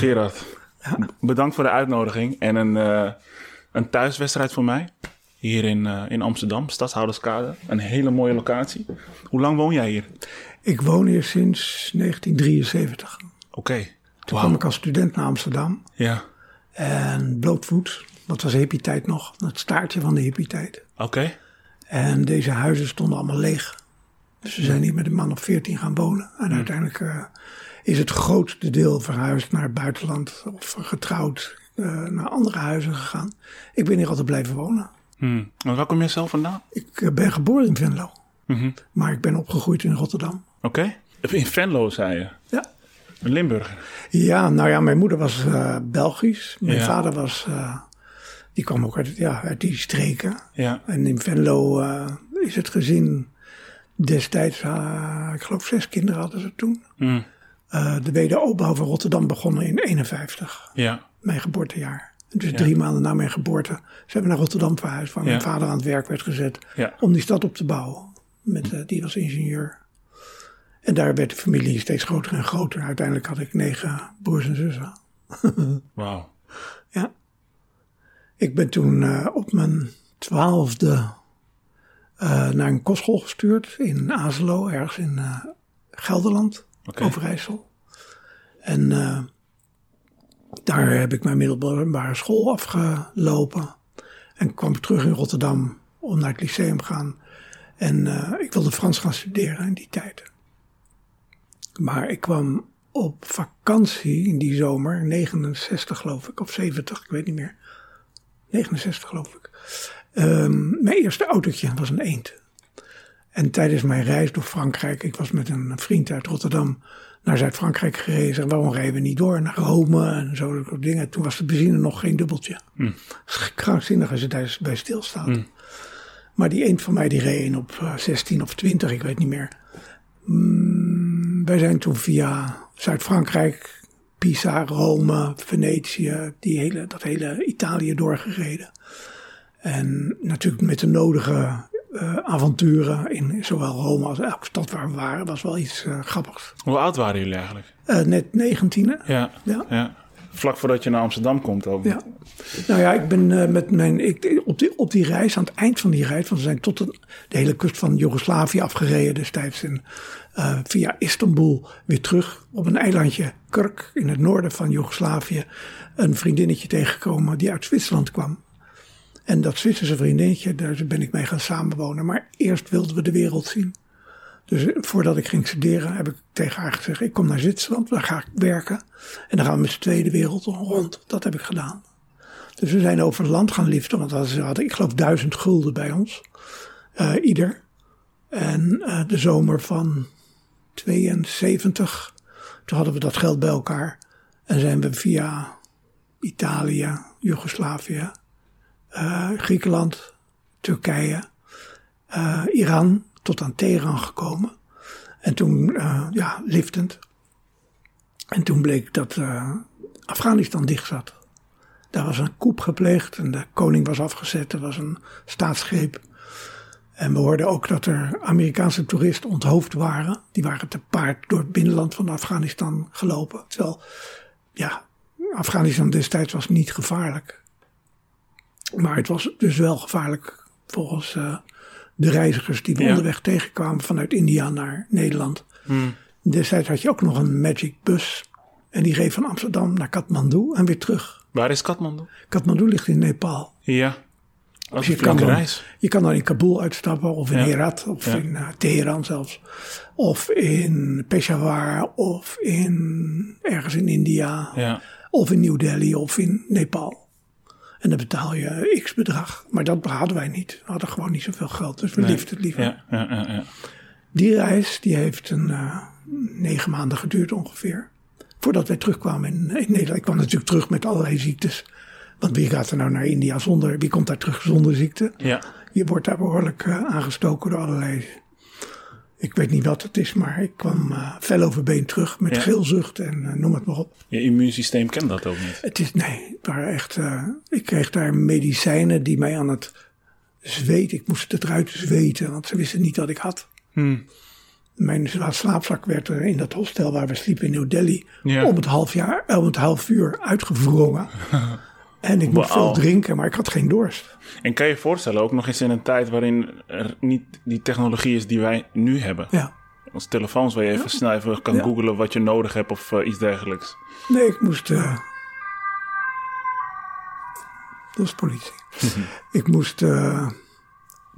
Gerard, bedankt voor de uitnodiging en een, eh, een thuiswedstrijd voor mij. Hier in, eh, in Amsterdam, Stadshouderskade. Een hele mooie locatie. Hoe lang woon jij hier? Ik woon hier sinds 1973. Oké. Toen kwam ik als student naar Amsterdam. Ja, En blootvoet, dat was hippie-tijd nog. Het staartje van de hippie-tijd. oké. En deze huizen stonden allemaal leeg. Dus we zijn hier met een man of 14 gaan wonen. En uiteindelijk eh, is het grootste deel verhuisd naar het buitenland. Of getrouwd eh, naar andere huizen gegaan. Ik ben hier altijd blijven wonen. Hm. En waar kom jij zelf vandaan? Ik eh, ben geboren in Venlo. Mhm. Maar ik ben opgegroeid in Rotterdam. Oké. In Venlo, zei je. Ja. Een Limburger. Ja, nou ja, mijn moeder was eh, Belgisch. Mijn Ja. vader was, die kwam ook uit, ja, uit die streken. Ja. En in Venlo is het gezin destijds, ik geloof zes kinderen hadden ze toen. Hm. Eh, de wederopbouw van Rotterdam begonnen in 51, Ja. mijn geboortejaar. Dus drie maanden na mijn geboorte zijn we naar Rotterdam verhuisd, waar mijn vader aan het werk werd gezet Ja. om die stad op te bouwen. Met, eh, die was ingenieur. En daar werd de familie steeds groter en groter. Uiteindelijk had ik negen broers en zussen. Wauw. Ja. Ik ben toen eh, op mijn twaalfde naar een kostschool gestuurd in Azelo, ergens in Gelderland, Oké. Overijssel. En eh, daar heb ik mijn middelbare school afgelopen. En kwam terug in Rotterdam om naar het lyceum gaan. En eh, ik wilde Frans gaan studeren in die tijd. Maar ik kwam op vakantie in die zomer, 69 geloof ik, of 70, ik weet niet meer. 69 geloof ik. Ehm, mijn eerste autootje was een eend. En tijdens mijn reis door Frankrijk, ik was met een vriend uit Rotterdam naar Zuid-Frankrijk gerezen. Waarom rijden we niet door naar Rome en zo dat soort dingen. Toen was de benzine nog geen dubbeltje. Is krankzinnig als je daar bij stilstaat. Maar die eend van mij die reed in op eh, 16 of 20, ik weet niet meer. Mm, wij zijn toen via Zuid-Frankrijk, Pisa, Rome, Venetië, die hele, dat hele Italië doorgereden. En natuurlijk met de nodige eh, avonturen in zowel Rome als elke stad waar we waren, was wel iets eh, grappigs. Hoe oud waren jullie eigenlijk? Eh, net 19 Ja. Ja. ja. Vlak voordat je naar Amsterdam komt ook. Ja. Nou ja, ik ben met mijn, ik, op, die, op die reis, aan het eind van die reis, want we zijn tot de, de hele kust van Joegoslavië afgereden destijds. En via Istanbul weer terug op een eilandje Kurk in het noorden van Joegoslavië. Een vriendinnetje tegengekomen die uit Zwitserland kwam. En dat Zwitserse vriendinnetje, daar ben ik mee gaan samenwonen. Maar eerst wilden we de wereld zien. Dus voordat ik ging studeren heb ik tegen haar gezegd, ik kom naar Zwitserland, daar ga ik werken. En dan gaan we met z'n tweede wereld rond. Dat heb ik gedaan. Dus we zijn over het land gaan liften, want ze hadden, ik geloof, duizend gulden bij ons. eh, ieder. En eh, de zomer van 72, toen hadden we dat geld bij elkaar. En zijn we via Italië, Joegoslavië, eh, Griekenland, Turkije, eh, Iran tot aan Teheran gekomen. En toen, eh, ja, liftend. En toen bleek dat Afghanistan dicht zat. Daar was een coup gepleegd en de koning was afgezet. Er was een staatsgreep. En we hoorden ook dat er Amerikaanse toeristen onthoofd waren. Die waren te paard door het binnenland van Afghanistan gelopen. Terwijl, ja, Afghanistan destijds was niet gevaarlijk. Maar het was dus wel gevaarlijk volgens eh, de reizigers die we Ja. onderweg tegenkwamen vanuit India naar Nederland. Destijds had je ook nog een Magic bus. En die reed van Amsterdam naar Kathmandu en weer terug. Waar is Kathmandu? Kathmandu ligt in Nepal. Ja. Als Dus je kan, dan, reis. je kan dan in Kabul uitstappen, of in Ja. Herat, of Ja. in eh, Teheran zelfs. Of in Peshawar, of in, ergens in India. Ja. Of in New Delhi, of in Nepal. En dan betaal je x bedrag. Maar dat hadden wij niet. We hadden gewoon niet zoveel geld, dus we liften het liever. Ja, ja, ja, ja. Die reis die heeft een eh, negen maanden geduurd ongeveer. Voordat wij terugkwamen in, in Nederland. Ik kwam natuurlijk terug met allerlei ziektes. Want wie gaat er nou naar India zonder, wie komt daar terug zonder ziekte? ja. Je wordt daar behoorlijk eh, aangestoken door allerlei. Ik weet niet wat het is, maar ik kwam eh vel overbeen terug met Ja. geelzucht en eh, noem het maar op. Je immuunsysteem kent dat ook niet. Het is, nee, het waren echt, eh, ik kreeg daar medicijnen die mij aan het zweten, ik moest het eruit zweten, want ze wisten niet wat ik had. Hmm. Mijn slaapzak werd er in dat hostel waar we sliepen in New Delhi Ja. om, het half jaar, om het half uur uitgevrongen. en ik moest veel drinken, maar ik had geen dorst. En kan je je voorstellen, ook nog eens in een tijd waarin er niet die technologie is die wij nu hebben. Ja. Als telefoons waar je even snel even kan Ja. googlen wat je nodig hebt of eh, iets dergelijks. Nee, ik moest. eh, dat is politie. ik moest eh,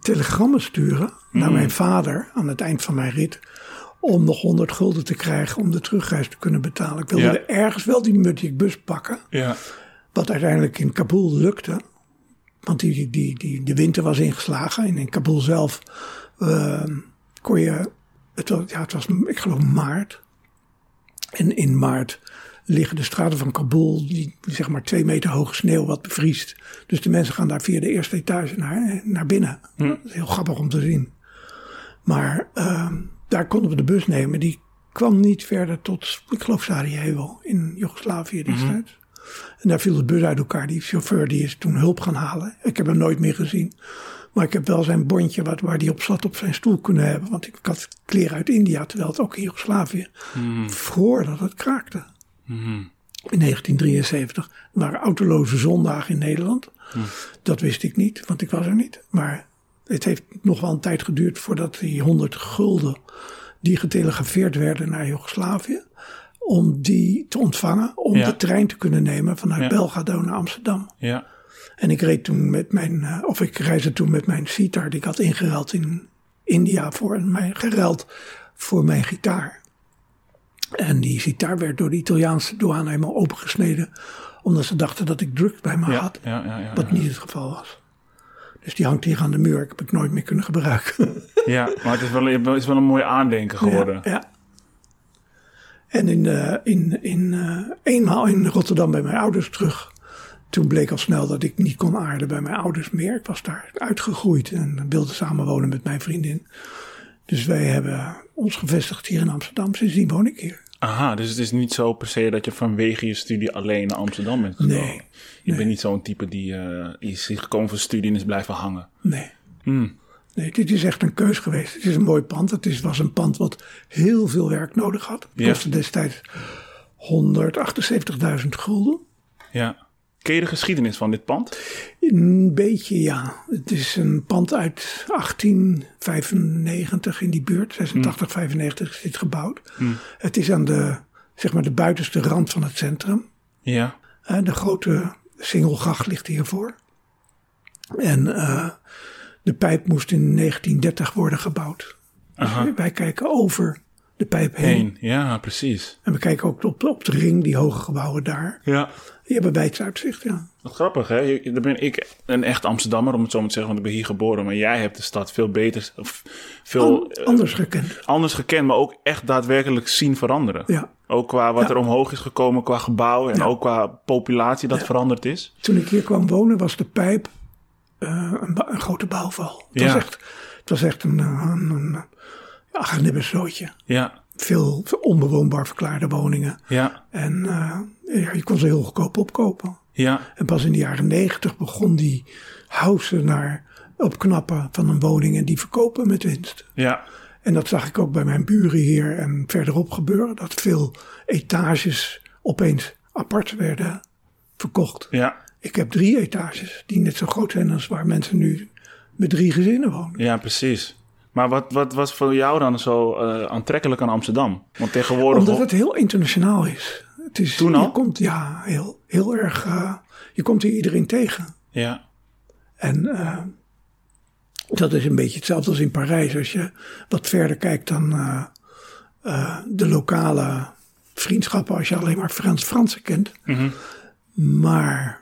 telegrammen sturen naar mijn vader aan het eind van mijn rit. Om nog 100 gulden te krijgen om de terugreis te kunnen betalen. Ik wilde Ja. er ergens wel die Mudjik bus pakken. Ja. Wat uiteindelijk in Kabul lukte. Want die, die, die, de winter was ingeslagen. En in Kabul zelf eh, kon je. Het was, ja, het was, ik geloof, maart. En in maart liggen de straten van Kabul, die zeg maar twee meter hoge sneeuw, wat bevriest. Dus de mensen gaan daar via de eerste etage naar, naar binnen. Dat is heel grappig om te zien. Maar ehm, daar konden we de bus nemen. Die kwam niet verder tot, ik geloof, Sarajevo in Joegoslavië destijds. En daar viel de bus uit elkaar. Die chauffeur die is toen hulp gaan halen. Ik heb hem nooit meer gezien. Maar ik heb wel zijn bondje wat, waar hij op zat op zijn stoel kunnen hebben. Want ik had kleren uit India, terwijl het ook in Joegoslavië vroor dat het kraakte. In 1973 er waren autoloze zondagen in Nederland. Dat wist ik niet, want ik was er niet. Maar het heeft nog wel een tijd geduurd voordat die 100 gulden die getelegrafeerd werden naar Joegoslavië, om die te ontvangen, om Ja. de trein te kunnen nemen vanuit Ja. Belgrado naar Amsterdam. Ja. En ik reed toen met mijn, eh, of ik reisde toen met mijn sitar die ik had ingeruild in India voor mijn geruild voor mijn gitaar. En die gitaar werd door de Italiaanse douane helemaal opengesneden, omdat ze dachten dat ik drugs bij me Ja. had, wat niet het geval was. Dus die hangt hier aan de muur, ik heb ik nooit meer kunnen gebruiken. Ja, maar het is wel, het is wel een mooi aandenken geworden. Ja. En in, eh, in, in, eh, eenmaal in Rotterdam bij mijn ouders terug. Toen bleek al snel dat ik niet kon aarden bij mijn ouders meer. Ik was daar uitgegroeid en wilde samenwonen met mijn vriendin. Dus wij hebben ons gevestigd hier in Amsterdam. Sindsdien woon ik hier. Aha, dus het is niet zo per se dat je vanwege je studie alleen naar Amsterdam bent gekomen. Nee, Je bent niet zo'n type die eh, is gekomen voor studie en is blijven hangen. Nee. Hmm. Nee, dit is echt een keus geweest. Het is een mooi pand. Het is, was een pand wat heel veel werk nodig had. Het Ja. kostte destijds 178.000 gulden. Ja. Ken je de geschiedenis van dit pand? Een beetje ja. Het is een pand uit 1895 in die buurt. 86, 95 is dit gebouwd. Het is aan de, zeg maar de buitenste rand van het centrum. Ja. Eh, de grote singelgracht ligt hiervoor. En eh, de pijp moest in 1930 worden gebouwd. Dus wij kijken over de pijp heen. Ja, precies. En we kijken ook op, op de ring, die hoge gebouwen daar. Ja. Die hebben wijds uitzicht, ja. Wat grappig, hè? Dan ben ik een echt Amsterdammer, om het zo maar te zeggen, want ik ben hier geboren. Maar jij hebt de stad veel beter, of veel An- eh, anders gekend. anders gekend, maar ook echt daadwerkelijk zien veranderen. Ja. Ook qua wat Ja. er omhoog is gekomen, qua gebouwen en Ja. ook qua populatie dat veranderd is. Toen ik hier kwam wonen was de pijp eh, een, grote bouwval. Het, Ja. was echt, het was echt een, eh, een. Ja, Veel, onbewoonbaar verklaarde woningen. ja, En eh, ja, je kon ze heel goedkoop opkopen. ja, En pas in de jaren negentig begon die house naar opknappen van een woning en die verkopen met winst. ja, En dat zag ik ook bij mijn buren hier en verderop gebeuren. Dat veel etages opeens apart werden verkocht. ja, Ik heb drie etages die net zo groot zijn als waar mensen nu met drie gezinnen wonen. ja, precies. Maar wat, wat was voor jou dan zo eh, aantrekkelijk aan Amsterdam? Want tegenwoordig... Omdat het heel internationaal is. Het is Toen al? Je komt, ja, heel, heel erg. eh, je komt hier iedereen tegen. Ja, En eh, dat is een beetje hetzelfde als in Parijs. Als je wat verder kijkt dan de lokale vriendschappen, als je alleen maar Frans Fransen kent. Mhm. Maar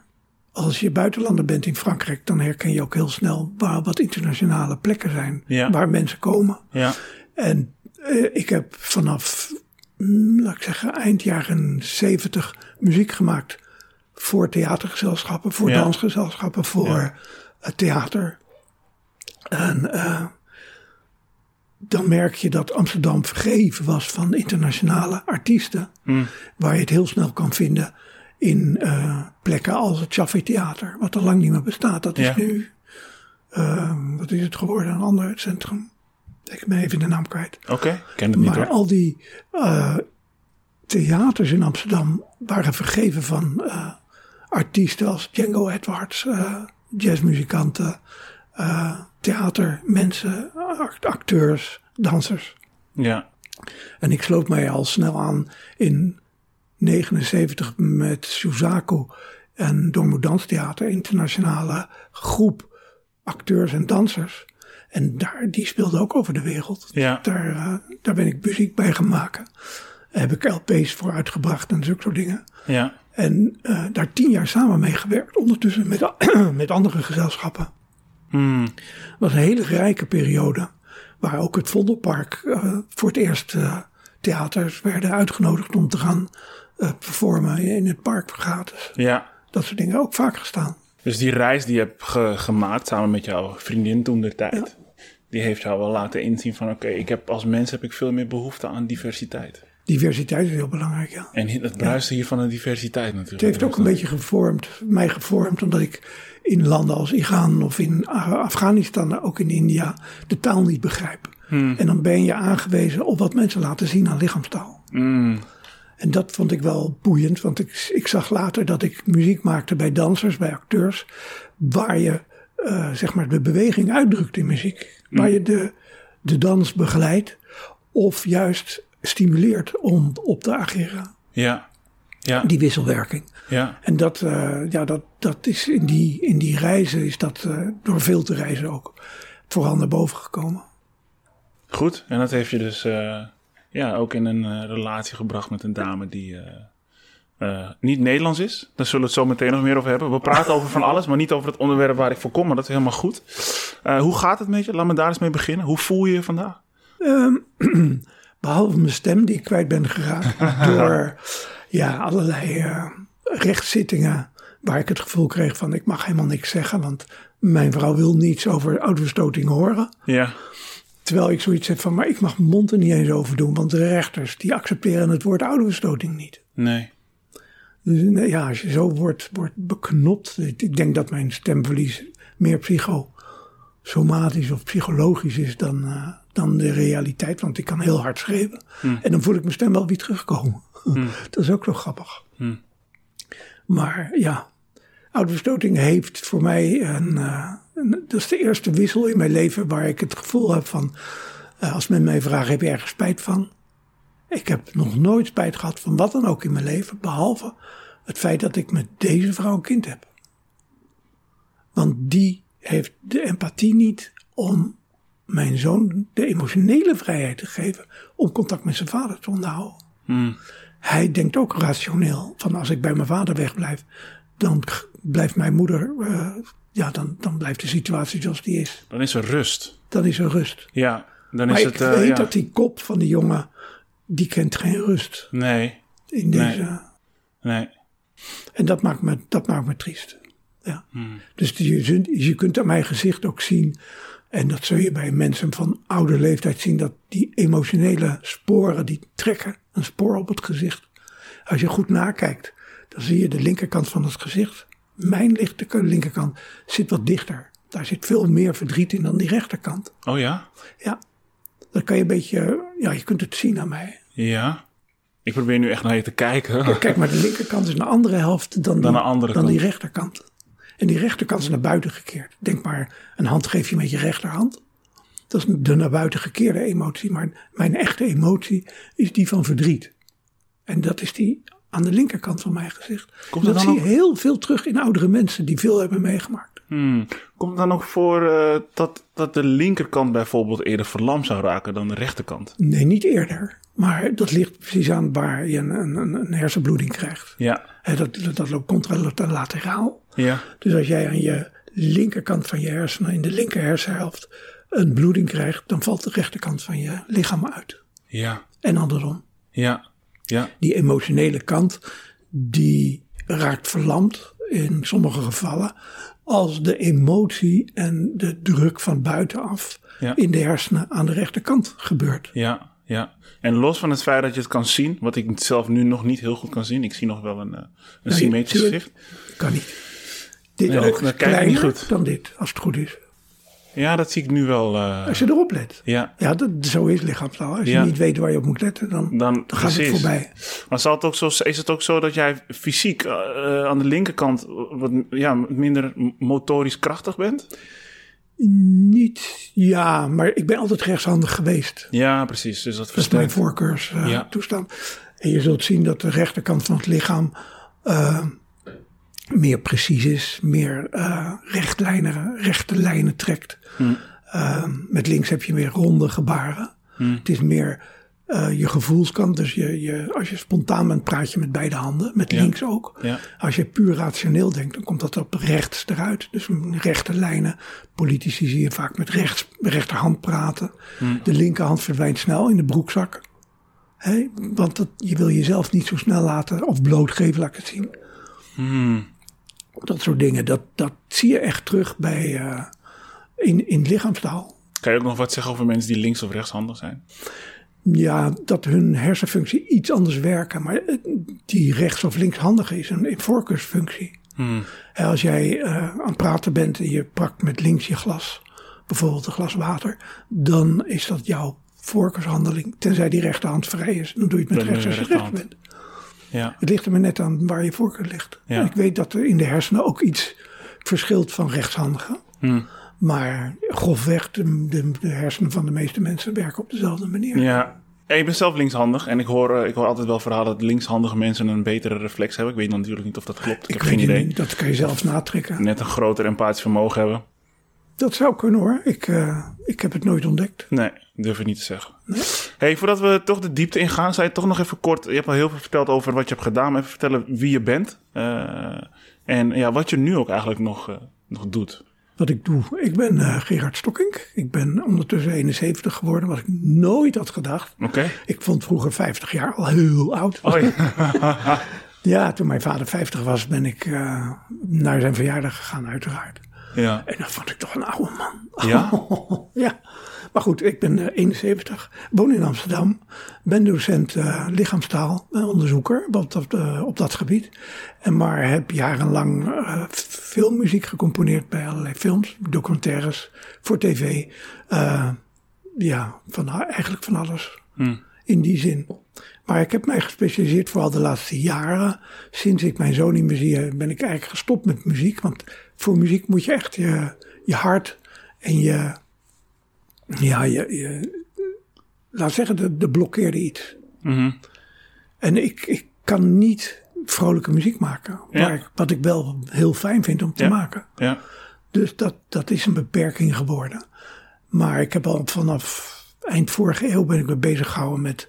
als je buitenlander bent in Frankrijk, dan herken je ook heel snel waar wat internationale plekken zijn Ja. waar mensen komen. ja, En eh, ik heb vanaf, mm, laat ik zeggen, eind jaren zeventig muziek gemaakt voor theatergezelschappen, voor Ja. dansgezelschappen, voor het theater. En eh, dan merk je dat Amsterdam vergeven was van internationale artiesten, Mm. waar je het heel snel kan vinden in eh, plekken als het Chaffee Theater, wat al lang niet meer bestaat. Dat is Ja. nu, eh, wat is het geworden, een ander centrum. Ik ben even de naam kwijt. Oké, ik ken het niet Maar hoor. al die eh, theaters in Amsterdam waren vergeven van eh, artiesten als Django Edwards, jazzmuzikanten, theatermensen, act- acteurs, dansers. Ja, En ik sloot mij al snel aan in 79 met Suzaku en Domo Danstheater, internationale groep acteurs en dansers. En daar, die speelde ook over de wereld. Ja. Daar, eh, daar ben ik muziek bij gaan maken. Daar heb ik LP's voor uitgebracht en zulke soort dingen. ja, En eh, daar tien jaar samen mee gewerkt. Ondertussen met, met andere gezelschappen. Hmm. Het was een hele rijke periode. Waar ook het Vondelpark eh, voor het eerst theaters werden uitgenodigd om te gaan performen in het park gratis. ja. Dat soort dingen ook vaak gestaan. Dus die reis die je hebt ge- gemaakt samen met jouw vriendin toen der tijd, die heeft jou wel laten inzien van oké, ik heb als mens heb ik veel meer behoefte aan diversiteit. Diversiteit is heel belangrijk, ja. En het bruiste hier van de diversiteit natuurlijk. Het heeft ook een beetje gevormd, mij gevormd, omdat ik in landen als Iran of in Af- Afghanistan, ook in India, de taal niet begrijp. En dan ben je aangewezen op wat mensen laten zien aan lichaamstaal. Mm, En dat vond ik wel boeiend, want ik, ik zag later dat ik muziek maakte bij dansers, bij acteurs, waar je eh, zeg maar de beweging uitdrukt in muziek. Waar je de, de dans begeleidt of juist stimuleert om op te ageren. ja, ja, Die wisselwerking. ja, En dat, eh, ja, dat, dat is in die, in die reizen is dat eh, door veel te reizen ook vooral naar boven gekomen. goed. En dat heeft je dus ja, ook in een eh, relatie gebracht met een dame die eh, eh, niet Nederlands is. Daar zullen we het zo meteen nog meer over hebben. We praten over van alles, maar niet over het onderwerp waar ik voor kom. Maar dat is helemaal goed. Hoe gaat het met je? Laat me daar eens mee beginnen. Hoe voel je je vandaag? Behalve mijn stem die ik kwijt ben geraakt door ja, allerlei eh, rechtszittingen waar ik het gevoel kreeg van ik mag helemaal niks zeggen, want mijn vrouw wil niets over autoverstoting horen. Ja, Terwijl ik zoiets heb van, maar ik mag mijn mond er niet eens over doen, want de rechters die accepteren het woord autoverstoting niet. nee. Dus ja, als je zo wordt, wordt beknopt, ik denk dat mijn stemverlies meer psychosomatisch of psychologisch is dan, eh, dan de realiteit, want ik kan heel hard schreeuwen. En dan voel ik mijn stem wel weer terugkomen. dat is ook zo grappig. Maar ja, autoverstoting heeft voor mij een, eh, Dat is de eerste wissel in mijn leven waar ik het gevoel heb van. eh, als men mij vraagt: heb je ergens spijt van? Ik heb nog nooit spijt gehad van wat dan ook in mijn leven, behalve het feit dat ik met deze vrouw een kind heb. Want die heeft de empathie niet om mijn zoon de emotionele vrijheid te geven om contact met zijn vader te onderhouden. Hij denkt ook rationeel van als ik bij mijn vader wegblijf, dan blijft mijn moeder, eh, ja, dan, dan blijft de situatie zoals die is. Dan is er rust. Dan is er rust. Ja, dan Maar is ik het... eh, weet ja. dat die kop van die jongen, die kent geen rust Nee, in deze. nee. En dat maakt me, dat maakt me triest. Ja. Dus je, je kunt aan mijn gezicht ook zien, en dat zul je bij mensen van oude leeftijd zien, dat die emotionele sporen die trekken een spoor op het gezicht. Als je goed nakijkt, dan zie je de linkerkant van het gezicht. Mijn lichte linkerkant zit wat dichter. Daar zit veel meer verdriet in dan die rechterkant. Oh ja? Ja, dat kan je een beetje, ja, je kunt het zien aan mij. Ja. Ik probeer nu echt naar je te kijken. Kijk, maar de linkerkant is een andere helft dan, die, Dan de andere dan die kant. rechterkant. En die rechterkant is naar buiten gekeerd. Denk maar, een hand geef je met je rechterhand. Dat is de naar buiten gekeerde emotie. Maar mijn echte emotie is die van verdriet. En dat is die aan de linkerkant van mijn gezicht. Komt dat zie je heel veel terug in oudere mensen die veel hebben meegemaakt. Hmm. Komt het dan ook voor eh, dat, dat de linkerkant bijvoorbeeld eerder verlamd zou raken dan de rechterkant? Nee, niet eerder. Maar dat ligt precies aan waar je een, een, een hersenbloeding krijgt. Ja. Dat, dat, dat loopt contralateraal. Ja. Dus als jij aan je linkerkant van je hersenen, in de linker hersenhelft, een bloeding krijgt, dan valt de rechterkant van je lichaam uit. Ja. En andersom. Ja. Ja. Die emotionele kant, die raakt verlamd in sommige gevallen, als de emotie en de druk van buitenaf Ja. in de hersenen aan de rechterkant gebeurt. Ja. Ja. En los van het feit dat je het kan zien, wat ik zelf nu nog niet heel goed kan zien. Ik zie nog wel een, eh, een je- symmetrisch gezicht. Kan niet. Dit Nee, ook is niet kleiner goed. dan dit, als het goed is. Ja, dat zie ik nu wel. eh, Als je erop let. ja, Ja, dat, zo is lichaamstaal. Als je niet weet waar je op moet letten, dan, dan, dan gaat het voorbij. Maar zal het ook zo, is het ook zo dat jij fysiek eh, eh, aan de linkerkant wat ja, minder motorisch krachtig bent? Niet, ja, maar ik ben altijd rechtshandig geweest. Ja, precies. Dus dat Dat is mijn voorkeurstoestand. Ja. toestand. En je zult zien dat de rechterkant van het lichaam meer precies is, meer rechtlijnen, rechte lijnen trekt. Hm. Eh, met links heb je meer ronde gebaren. Hm. Het is meer eh, je gevoelskant. Dus je, je, als je spontaan bent, praat je met beide handen. Met Ja. links ook. Ja. Als je puur rationeel denkt, dan komt dat op rechts eruit. Dus rechte lijnen. Politici zie je vaak met rechts, rechterhand praten. De linkerhand verdwijnt snel in de broekzak. Hè? Want dat, je wil jezelf niet zo snel laten of blootgeven, laat ik het zien. Hmm. Dat soort dingen, dat, dat zie je echt terug bij, eh, in, in lichaamstaal. Kan je ook nog wat zeggen over mensen die links of rechtshandig zijn? Ja, dat hun hersenfunctie iets anders werken. Maar eh, die rechts- of linkshandige is een, een voorkeursfunctie. Hmm. Als jij eh, aan het praten bent en je pakt met links je glas, bijvoorbeeld een glas water, dan is dat jouw voorkeurshandeling. Tenzij die rechterhand vrij is, dan doe je het met rechts als je rechts bent. Ja. Het ligt er maar net aan waar je voorkeur ligt. Ja. Ik weet dat er in de hersenen ook iets verschilt van rechtshandigen. Hmm. Maar grofweg, de, de, de hersenen van de meeste mensen werken op dezelfde manier. Ja. Ja, ik ben zelf linkshandig en ik hoor, eh, ik hoor altijd wel verhalen dat linkshandige mensen een betere reflex hebben. Ik weet natuurlijk niet of dat klopt. Ik, heb geen idee. niet, dat kan je zelf natrekken. Net een groter empathisch vermogen hebben. Dat zou kunnen hoor. Ik, eh, ik heb het nooit ontdekt. Nee, durf ik niet te zeggen. Hey, voordat we toch de diepte ingaan, zou je toch nog even kort... Je hebt al heel veel verteld over wat je hebt gedaan. Maar even vertellen wie je bent. Eh, en ja, wat je nu ook eigenlijk nog, eh, nog doet. Wat ik doe. Ik ben Gerard Stokkink. Ik ben ondertussen 71 geworden, wat ik nooit had gedacht. Oké? Ik vond vroeger 50 jaar al heel oud. Oh ja. Ja, toen mijn vader 50 was, ben ik naar zijn verjaardag gegaan, uiteraard. Ja. En dat vond ik toch een oude man. Ja? ja. Maar goed, ik ben eh, 71, woon in Amsterdam, ben docent eh, lichaamstaal, eh, onderzoeker op dat, eh, op dat gebied. En maar heb jarenlang eh, veel muziek gecomponeerd bij allerlei films, documentaires, voor tv. Eh, ja, van, eigenlijk van alles in die zin. Maar ik heb mij gespecialiseerd vooral de laatste jaren. Sinds ik mijn zoon niet meer zie, eh, ben ik eigenlijk gestopt met muziek. Want voor muziek moet je echt je, je hart en je, ja, je, je laat zeggen, de, de blokkeerde iets. Mhm. En ik, ik kan niet vrolijke muziek maken. Ja. waar ik- wat ik wel heel fijn vind om te Ja. maken. Ja. Dus dat, dat is een beperking geworden. Maar ik heb al vanaf eind vorige eeuw ben ik me bezig gehouden met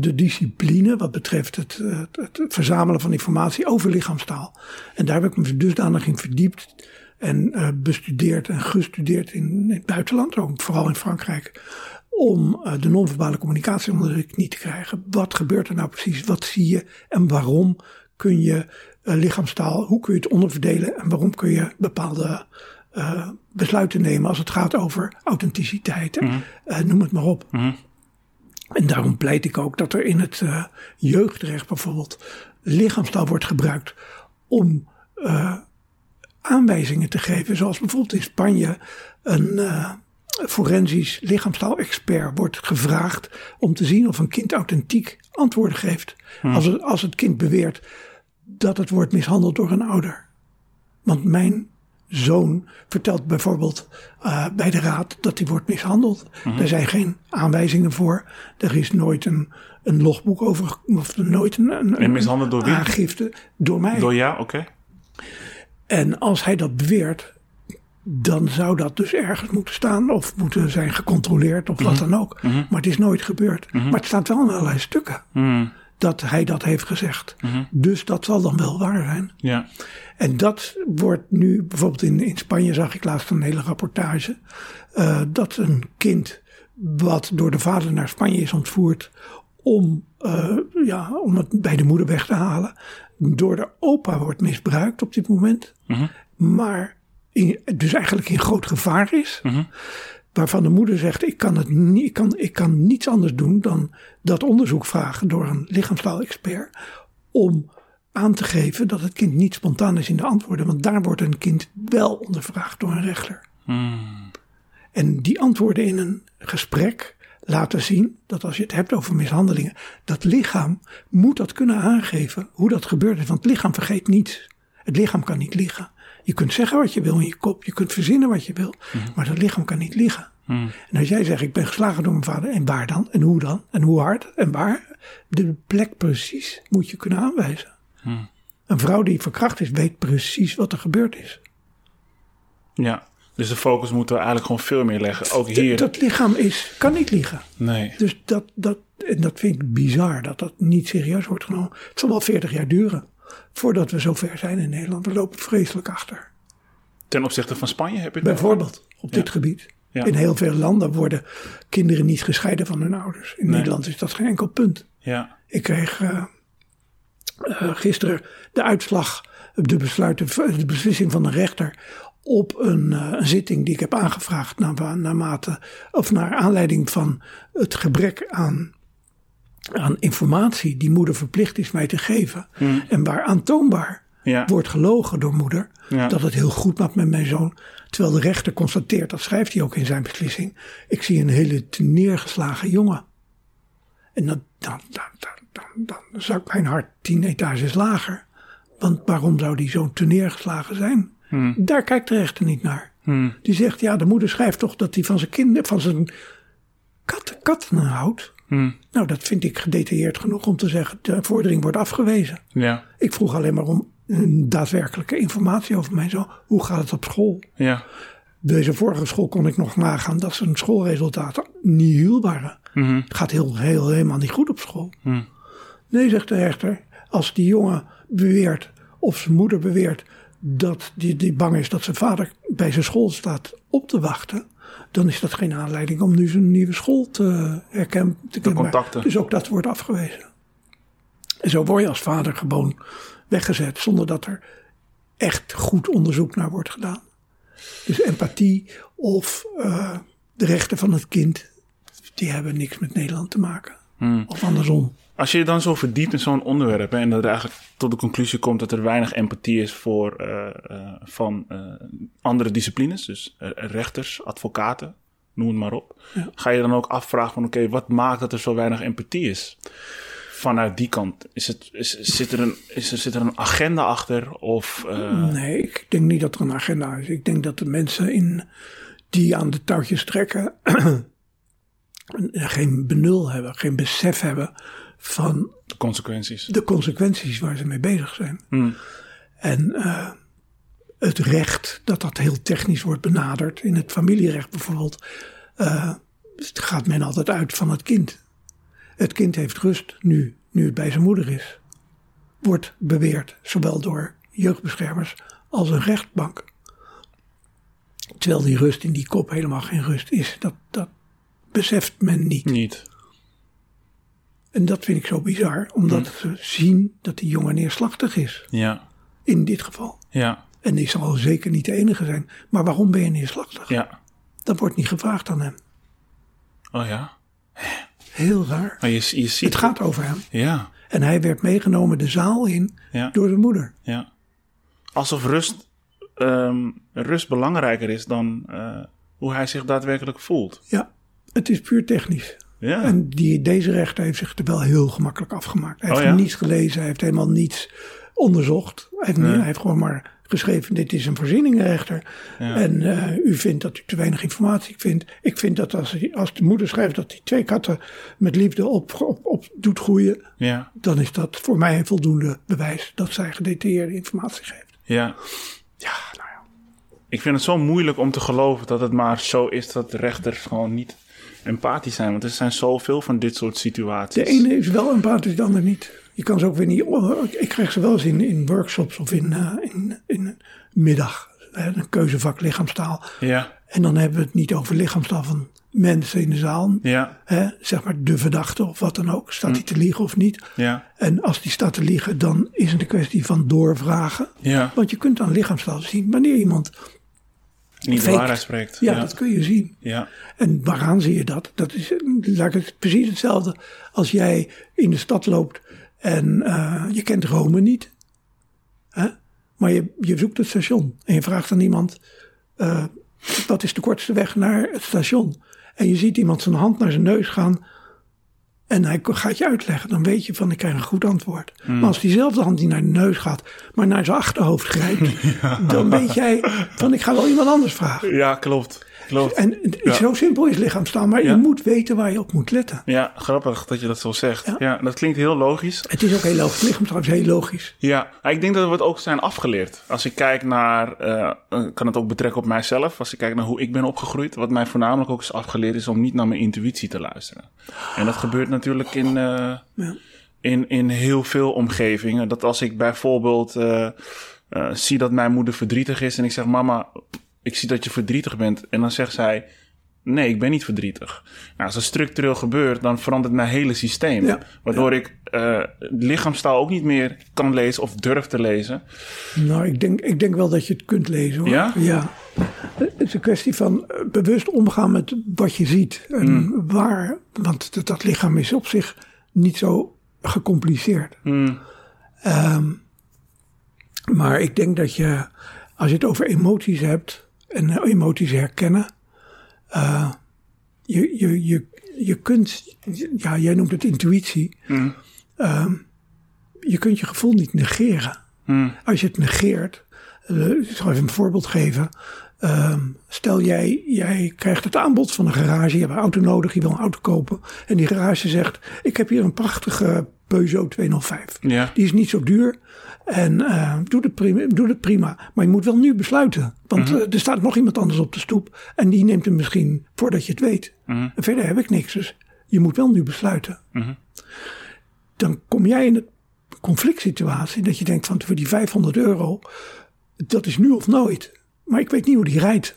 de discipline wat betreft het, het, het verzamelen van informatie over lichaamstaal. En daar heb ik me dusdanig in verdiept en eh, bestudeerd en gestudeerd in, in het buitenland, ook vooral in Frankrijk, om eh, de non-verbale communicatie onder de knie te krijgen. Wat gebeurt er nou precies? Wat zie je en waarom kun je eh, lichaamstaal, hoe kun je het onderverdelen en waarom kun je bepaalde eh, besluiten nemen als het gaat over authenticiteit. eh, noem het maar op. En daarom pleit ik ook dat er in het eh, jeugdrecht bijvoorbeeld lichaamstaal wordt gebruikt om eh, aanwijzingen te geven. Zoals bijvoorbeeld in Spanje een eh, forensisch lichaamstaal-expert wordt gevraagd om te zien of een kind authentiek antwoorden geeft. Als, het, als het kind beweert dat het wordt mishandeld door een ouder. Want mijn zoon vertelt bijvoorbeeld eh, bij de raad dat hij wordt mishandeld. Er zijn geen aanwijzingen voor. Er is nooit een, een logboek over, of nooit een, een, En mishandeld door wie? aangifte door mij. Door ja, oké. En als hij dat beweert, dan zou dat dus ergens moeten staan of moeten zijn gecontroleerd of wat dan ook. Maar het is nooit gebeurd. Maar het staat wel in allerlei stukken dat hij dat heeft gezegd. Dus dat zal dan wel waar zijn. Ja. En dat wordt nu, bijvoorbeeld in, in Spanje zag ik laatst een hele rapportage. eh, dat een kind wat door de vader naar Spanje is ontvoerd om, eh, ja, om het bij de moeder weg te halen. Door de opa wordt misbruikt op dit moment. Maar in, dus eigenlijk in groot gevaar is. Waarvan de moeder zegt, ik kan, het niet, ik, kan, ik kan niets anders doen dan dat onderzoek vragen door een lichaamstaal-expert. Om aan te geven dat het kind niet spontaan is in de antwoorden. Want daar wordt een kind wel ondervraagd door een rechter. En die antwoorden in een gesprek laten zien dat als je het hebt over mishandelingen, dat lichaam moet dat kunnen aangeven hoe dat gebeurd is. Want het lichaam vergeet niets. Het lichaam kan niet liegen. Je kunt zeggen wat je wil in je kop, je kunt verzinnen wat je wil, maar dat lichaam kan niet liegen. En als jij zegt, ik ben geslagen door mijn vader, en waar dan? En hoe dan? En hoe hard? En waar? De plek precies moet je kunnen aanwijzen. Een vrouw die verkracht is, weet precies wat er gebeurd is. Ja, dus de focus moeten we eigenlijk gewoon veel meer leggen. Ook hier. Dat lichaam is, kan niet liegen. Nee. Dus dat, dat, en dat vind ik bizar dat dat niet serieus wordt genomen. Het zal wel 40 jaar duren voordat we zover zijn in Nederland. We lopen vreselijk achter. Ten opzichte van Spanje heb je het? Bijvoorbeeld op dit gebied. Ja. In heel veel landen worden kinderen niet gescheiden van hun ouders. In Nee. Nederland is dat geen enkel punt. Ja. Ik kreeg eh, eh, gisteren de uitslag, de, besluiten, de beslissing van de rechter op een, eh, een zitting die ik heb aangevraagd naar, naarmate, of naar aanleiding van het gebrek aan, aan informatie die moeder verplicht is mij te geven. En waar aantoonbaar Ja. wordt gelogen door moeder Ja. dat het heel goed maakt met mijn zoon. Terwijl de rechter constateert, dat schrijft hij ook in zijn beslissing, ik zie een hele neergeslagen jongen. En dan, dan, dan, dan, dan, zakt mijn hart tien etages lager. Want waarom zou die zo neergeslagen zijn? Daar kijkt de rechter niet naar. Die zegt, ja, de moeder schrijft toch dat hij van zijn kinderen, van zijn katten, katten houdt. Nou, dat vind ik gedetailleerd genoeg om te zeggen, de vordering wordt afgewezen. Ja. Ik vroeg alleen maar om een daadwerkelijke informatie over mijn zoon. Hoe gaat het op school? Ja. Deze vorige school kon ik nog nagaan dat zijn schoolresultaten nihil waren. Het gaat heel, heel, helemaal niet goed op school. Nee, zegt de rechter, als die jongen beweert of zijn moeder beweert dat die, die bang is dat zijn vader bij zijn school staat op te wachten, dan is dat geen aanleiding om nu zijn nieuwe school te herkennen. Te kennen. contacten. Dus ook dat wordt afgewezen. En zo word je als vader gewoon weggezet zonder dat er echt goed onderzoek naar wordt gedaan. Dus empathie of eh, de rechten van het kind, die hebben niks met Nederland te maken. Of andersom. Als je je dan zo verdiept in zo'n onderwerp hè, en dat er eigenlijk tot de conclusie komt dat er weinig empathie is voor eh, eh, van eh, andere disciplines, dus rechters, advocaten, noem het maar op, ga je dan ook afvragen van oké, wat maakt dat er zo weinig empathie is? Vanuit die kant. Is het, is, zit, er een, is er, zit er een agenda achter? Of, Nee, ik denk niet dat er een agenda is. Ik denk dat de mensen in, die aan de touwtjes trekken geen benul hebben, geen besef hebben van de consequenties? de consequenties waar ze mee bezig zijn. En eh, het recht, dat dat heel technisch wordt benaderd. In het familierecht bijvoorbeeld, eh, gaat men altijd uit van het kind. Het kind heeft rust nu, nu het bij zijn moeder is. Wordt beweerd, zowel door jeugdbeschermers als een rechtbank. Terwijl die rust in die kop helemaal geen rust is. Dat, dat beseft men niet. Niet. En dat vind ik zo bizar, omdat ze zien dat die jongen neerslachtig is. Ja, In dit geval. ja, En die zal zeker niet de enige zijn. Maar waarom ben je neerslachtig? ja. Dat wordt niet gevraagd aan hem. Oh ja. Heel raar. Maar je, je ziet. Het gaat over hem. Ja, En hij werd meegenomen de zaal in ja, door zijn moeder. ja. Alsof rust, ehm, rust belangrijker is dan eh, hoe hij zich daadwerkelijk voelt. Ja, het is puur technisch. Ja. En die, deze rechter heeft zich er wel heel gemakkelijk afgemaakt. Hij heeft Oh ja? niets gelezen, hij heeft helemaal niets onderzocht. Hij heeft, hij heeft gewoon maar geschreven, dit is een voorzieningenrechter. En eh, u vindt dat u te weinig informatie vindt. Ik vind dat als, als de moeder schrijft dat hij twee katten met liefde op, op, op doet groeien... Ja, dan is dat voor mij een voldoende bewijs dat zij gedetailleerde informatie geeft. ja. Ja, nou ja. Ik vind het zo moeilijk om te geloven dat het maar zo is dat rechters gewoon niet empathisch zijn. Want er zijn zoveel van dit soort situaties. De ene is wel empathisch, de ander niet. Je kan ze ook weer niet. Ik krijg ze wel eens in, in workshops of in, eh, in, in een middag. eh, Een keuzevak lichaamstaal. Ja, En dan hebben we het niet over lichaamstaal van mensen in de zaal. ja, Hè, zeg maar de verdachte of wat dan ook. Staat hij te liegen of niet? ja, En als die staat te liegen, dan is het een kwestie van doorvragen. ja. Want je kunt aan lichaamstaal zien wanneer iemand. Niet de Fake. waarheid spreekt. Ja, Ja, dat kun je zien. ja, En waaraan zie je dat? Dat is laat ik het, precies hetzelfde als jij in de stad loopt en eh, je kent Rome niet. Hè? Maar je, je zoekt het station en je vraagt aan iemand, eh, wat is de kortste weg naar het station? En je ziet iemand zijn hand naar zijn neus gaan. En hij gaat je uitleggen. Dan weet je van, ik krijg een goed antwoord. Hmm. Maar als diezelfde hand die naar de neus gaat, maar naar zijn achterhoofd grijpt. Dan weet jij van, ik ga wel iemand anders vragen. Ja, klopt. Klopt. En Ja. zo simpel is lichaamstaal. Maar Ja. je moet weten waar je op moet letten. Ja, grappig dat je dat zo zegt. Ja, Ja. dat klinkt heel logisch. Het is ook heel logisch. Lichaamstaal is heel logisch. Ja, ik denk dat we het ook zijn afgeleerd. Als ik kijk naar, eh, kan het ook betrekken op mijzelf. Als ik kijk naar hoe ik ben opgegroeid. Wat mij voornamelijk ook is afgeleerd is om niet naar mijn intuïtie te luisteren. En dat gebeurt natuurlijk in, eh, Ja. in, in heel veel omgevingen. Dat als ik bijvoorbeeld zie dat mijn moeder verdrietig is en ik zeg: Mama, ik zie dat je verdrietig bent. En dan zegt zij: Nee, ik ben niet verdrietig. Nou, als dat structureel gebeurt, dan verandert mijn hele systeem. Ja. Waardoor ik eh lichaamstaal ook niet meer kan lezen of durf te lezen. Nou, ik denk, ik denk wel dat je het kunt lezen hoor. Ja? Ja. Het is een kwestie van eh, bewust omgaan met wat je ziet. En Hmm. waar, want dat, dat lichaam is op zich niet zo gecompliceerd. Hmm, Ehm, maar ik denk dat je, als je het over emoties hebt en eh, emoties herkennen, eh, je, je, je, je kunt, ja, jij noemt het intuïtie, hmm, Ehm, je kunt je gevoel niet negeren. hmm, Als je het negeert, eh, ik zal even een voorbeeld geven. Ehm, stel jij, jij krijgt het aanbod van een garage, je hebt een auto nodig, je wil een auto kopen. En die garage zegt, ik heb hier een prachtige Peugeot 205. Ja. Die is niet zo duur en eh, doe, het prima, doe het prima. Maar je moet wel nu besluiten. Want eh, er staat nog iemand anders op de stoep en die neemt hem misschien voordat je het weet. En verder heb ik niks, dus je moet wel nu besluiten. Dan kom jij in een conflict situatie dat je denkt van voor die 500 euro, dat is nu of nooit. Maar ik weet niet hoe die rijdt.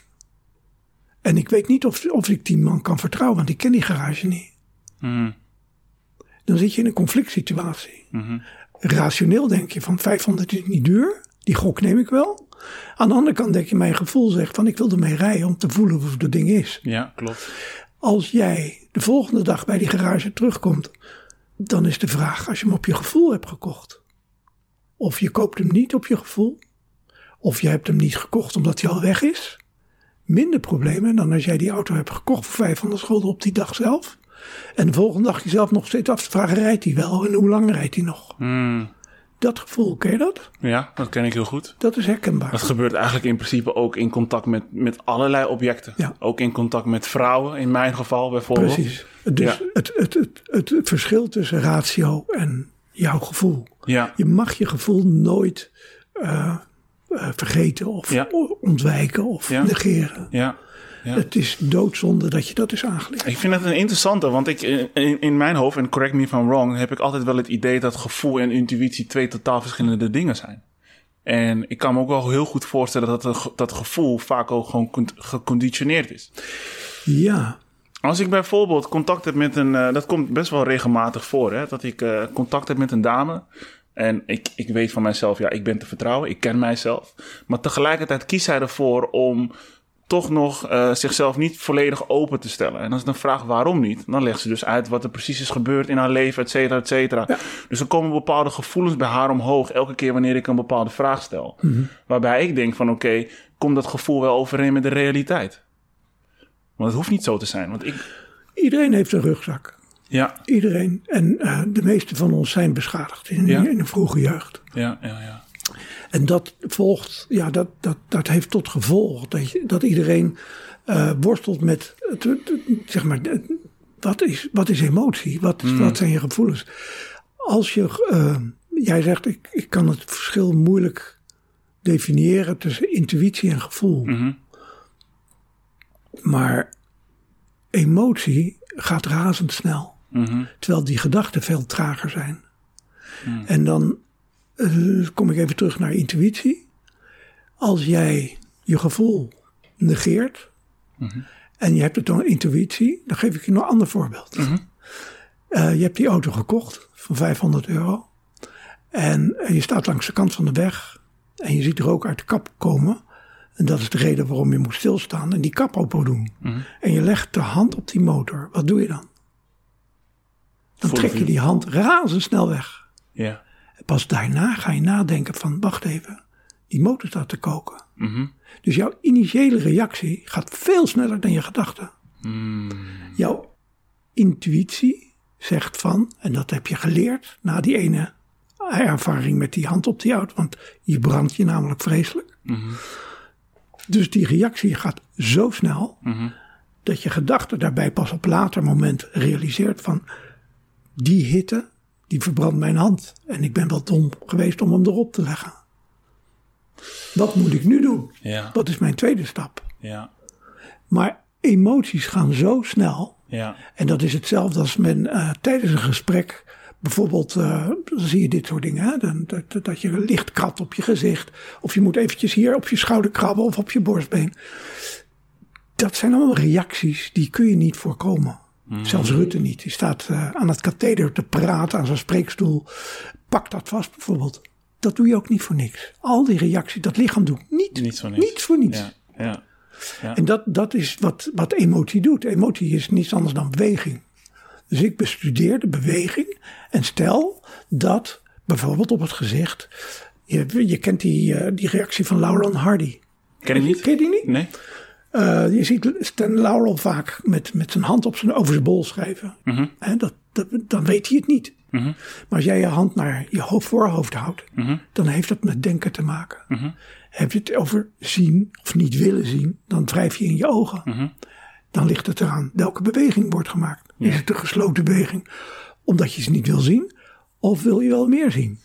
En ik weet niet of, of ik die man kan vertrouwen, want ik ken die garage niet. hmm, Dan zit je in een conflict situatie. Rationeel denk je van 500 is niet duur, die gok neem ik wel. Aan de andere kant denk je, mijn gevoel zegt van ik wil ermee rijden om te voelen of het ding is. Ja, klopt. Als jij de volgende dag bij die garage terugkomt, dan is de vraag als je hem op je gevoel hebt gekocht. Of je koopt hem niet op je gevoel. Of je hebt hem niet gekocht omdat hij al weg is. Minder problemen dan als jij die auto hebt gekocht voor 500 gulden op die dag zelf. En de volgende dag jezelf nog steeds af te vragen, rijdt hij wel en hoe lang rijdt hij nog? Hmm, Dat gevoel, ken je dat? ja, dat ken ik heel goed. Dat is herkenbaar. Dat gebeurt eigenlijk in principe ook in contact met, met allerlei objecten. Ja. Ook in contact met vrouwen, in mijn geval bijvoorbeeld. Precies. Dus Ja. het, het, het, het, het verschil tussen ratio en jouw gevoel. Ja, Je mag je gevoel nooit eh, eh, vergeten of Ja. ontwijken of Ja. negeren. ja. ja. Het is doodzonde dat je dat is aangeleerd. Ik vind het een interessante, want ik, in, in mijn hoofd, en correct me if I'm wrong, heb ik altijd wel het idee dat gevoel en intuïtie twee totaal verschillende dingen zijn. En ik kan me ook wel heel goed voorstellen dat het dat gevoel vaak ook gewoon con- geconditioneerd is. Ja, Als ik bijvoorbeeld contact heb met een, eh, dat komt best wel regelmatig voor, hè, dat ik eh, contact heb met een dame. En ik, ik weet van mijzelf, ja, ik ben te vertrouwen, ik ken mijzelf. Maar tegelijkertijd kiest zij ervoor om toch nog eh, zichzelf niet volledig open te stellen. En als ik dan vraag waarom niet, dan legt ze dus uit wat er precies is gebeurd in haar leven, et cetera, et cetera. Dus er komen bepaalde gevoelens bij haar omhoog elke keer wanneer ik een bepaalde vraag stel. Waarbij ik denk van oké, komt dat gevoel wel overeen met de realiteit? Want het hoeft niet zo te zijn. Want ik, iedereen heeft een rugzak. Ja, Iedereen. En eh, de meeste van ons zijn beschadigd in, Ja. in de vroege jeugd. ja, ja, ja. En dat volgt, ja, dat, dat, dat heeft tot gevolg dat, je, dat iedereen eh, worstelt met, het, het- zeg maar, wat is, wat is emotie? Wat, is, wat zijn je gevoelens? Als je, eh, jij zegt, ik, ik kan het verschil moeilijk definiëren tussen intuïtie en gevoel. Mhm. Maar emotie gaat razendsnel. Mhm. Terwijl die gedachten veel trager zijn. En dan eh, kom ik even terug naar intuïtie. Als jij je gevoel negeert en je hebt het dan intuïtie, dan geef ik je nog een ander voorbeeld. Eh, je hebt die auto gekocht van 500 euro en eh, je staat langs de kant van de weg en je ziet rook uit de kap komen. En dat is de reden waarom je moet stilstaan en die kap open doen. En je legt de hand op die motor. Wat doe je dan? Dan trek je die hand razendsnel weg. Ja. Pas daarna ga je nadenken van, wacht even, die motor staat te koken. Mhm. Dus jouw initiële reactie gaat veel sneller dan je gedachten. Mm. Jouw intuïtie zegt van, en dat heb je geleerd na die ene ervaring met die hand op die auto, want je brandt je namelijk vreselijk. Dus die reactie gaat zo snel dat je gedachte daarbij pas op later moment realiseert van die hitte, die verbrandt mijn hand. En ik ben wel dom geweest om hem erop te leggen. Wat moet ik nu doen? Ja, Dat is mijn tweede stap. ja, Maar emoties gaan zo snel. ja. En dat is hetzelfde als men eh, tijdens een gesprek. Bijvoorbeeld, eh, dan zie je dit soort dingen. Hè? Dan, dat, dat je licht krabt op je gezicht. Of je moet eventjes hier op je schouder krabben of op je borstbeen. Dat zijn allemaal reacties die kun je niet voorkomen. Zelfs Rutte niet. Die staat eh, aan het katheder te praten, aan zijn spreekstoel. Pak dat vast bijvoorbeeld. Dat doe je ook niet voor niks. Al die reacties, dat lichaam doet niet, Niets voor niets. niets voor niets. Ja, ja. En dat, dat is wat, wat emotie doet. Emotie is niets anders dan beweging. Dus ik bestudeer de beweging en stel dat bijvoorbeeld op het gezicht. Je, je kent die, eh, die reactie van Laurel Hardy. Ken ik niet? Ken je die niet? Nee? Eh, je ziet Stan Laurel vaak met, met zijn hand op zijn, over zijn bol schrijven. Hè, dat, dat, dan weet hij het niet. Maar als jij je hand naar je hoofd, voorhoofd houdt, dan heeft dat met denken te maken. Heb je het over zien of niet willen zien, dan wrijf je in je ogen. Dan ligt het eraan welke beweging wordt gemaakt. Is het een gesloten beweging omdat je ze niet wil zien? Of wil je wel meer zien?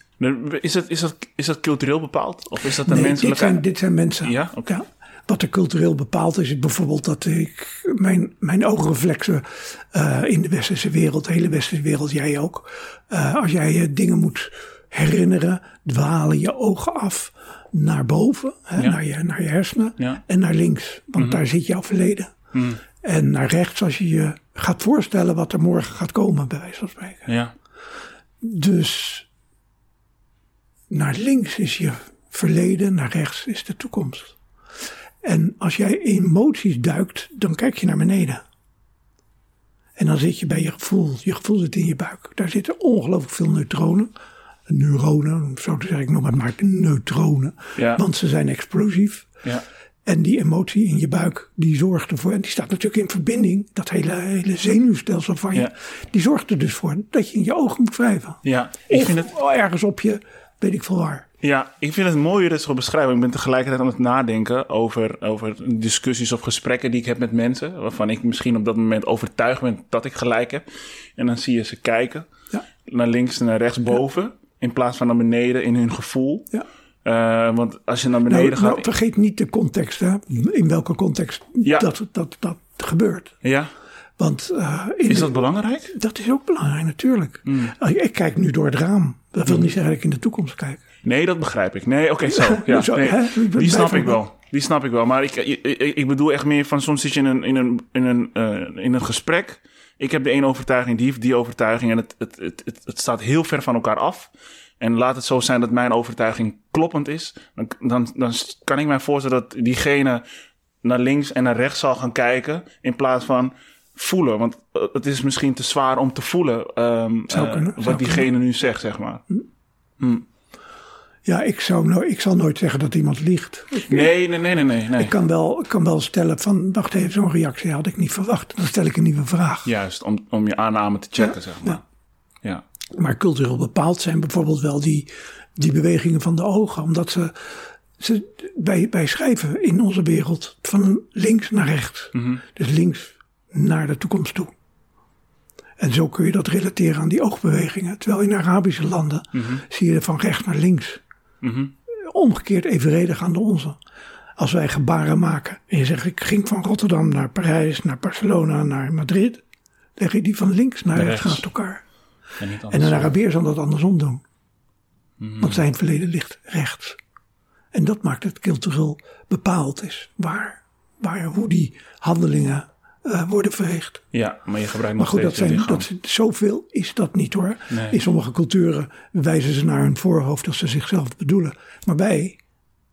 Is dat, is dat, is dat cultureel bepaald? Of is dat een Nee, dit menselijke... zijn, dit zijn mensen. Ja? Oké. Wat er cultureel bepaald is, is bijvoorbeeld dat ik mijn, mijn oogreflexen eh, in de westerse wereld, de hele westerse wereld, jij ook. eh, als jij je dingen moet herinneren, dwalen je ogen af naar boven, hè, Ja. naar, je, naar je hersenen, Ja. Mhm. en naar links, want daar zit jouw verleden. En naar rechts als je je gaat voorstellen wat er morgen gaat komen, bij wijze van spreken. Ja. Dus naar links is je verleden, naar rechts is de toekomst. En als jij emoties duikt, dan kijk je naar beneden. En dan zit je bij je gevoel. Je gevoel zit in je buik. Daar zitten ongelooflijk veel neutronen. Neuronen, zo te zeggen, ik noem het maar neutronen. Ja. Want ze zijn explosief. Ja. En die emotie in je buik, die zorgt ervoor. En die staat natuurlijk in verbinding, dat hele, hele zenuwstelsel van je. Ja. Die zorgt er dus voor dat je in je ogen moet wrijven. Ja. Ik Of vind het... ergens op je, weet ik veel waar. Ja, ik vind het mooi hoe je dit zo beschrijft. Ik ben tegelijkertijd aan het nadenken over, over discussies of gesprekken die ik heb met mensen. Waarvan ik misschien op dat moment overtuigd ben dat ik gelijk heb. En dan zie je ze kijken Ja. naar links en naar rechts boven. In plaats van naar beneden in hun gevoel. Ja. Eh, want als je naar beneden Nou, gaat. nou, vergeet niet de context, hè? in welke context Ja. dat, dat, dat gebeurt. Ja, Want eh, is de- dat belangrijk? dat is ook belangrijk natuurlijk. Mm. Ah, Ik kijk nu door het raam. Dat wil niet zeggen dat ik in de toekomst kijk. Nee, dat begrijp ik. Nee, oké, zo. Ja, nee. Die snap ik wel. Die snap ik wel. Maar ik, ik, ik- bedoel echt meer van soms zit je in een, in een, in een, eh, in een gesprek. Ik heb de ene overtuiging, die heeft die overtuiging. En het, het, het, het, het staat heel ver van elkaar af. En laat het zo zijn dat mijn overtuiging kloppend is. Dan, dan, dan kan ik mij voorstellen dat diegene naar links en naar rechts zal gaan kijken. In plaats van voelen. Want eh, het is misschien te zwaar om te voelen ehm, eh, kunnen, wat diegene nu zegt, zeg maar. Ja, ik, zou no ik zal nooit zeggen dat iemand liegt. Nee, nee, nee, nee, nee. ik kan, wel, kan wel stellen van, wacht even, zo'n reactie had ik niet verwacht. Dan stel ik een nieuwe vraag. Juist, om, om je aanname te checken, zeg maar. Ja. Ja. Maar cultureel bepaald zijn bijvoorbeeld wel die, die bewegingen van de ogen. Omdat ze, ze wij, wij schrijven in onze wereld van links naar rechts. Dus links naar de toekomst toe. En zo kun je dat relateren aan die oogbewegingen. Terwijl in Arabische landen zie je van rechts naar links. Omgekeerd evenredig aan de onze. Als wij gebaren maken en je zegt ik ging van Rotterdam naar Parijs, naar Barcelona, naar Madrid. Leg je die van links naar rechts naast elkaar. En, niet En een Arabier zal dat andersom doen. Want zijn verleden ligt rechts. En dat maakt het cultureel bepaald is. Waar, waar hoe die handelingen eh, worden verricht. Ja, maar je gebruikt Maar nog goed, dat steeds zijn, dat, zoveel is dat niet hoor. Nee. In sommige culturen wijzen ze naar hun voorhoofd als ze zichzelf bedoelen. Maar bij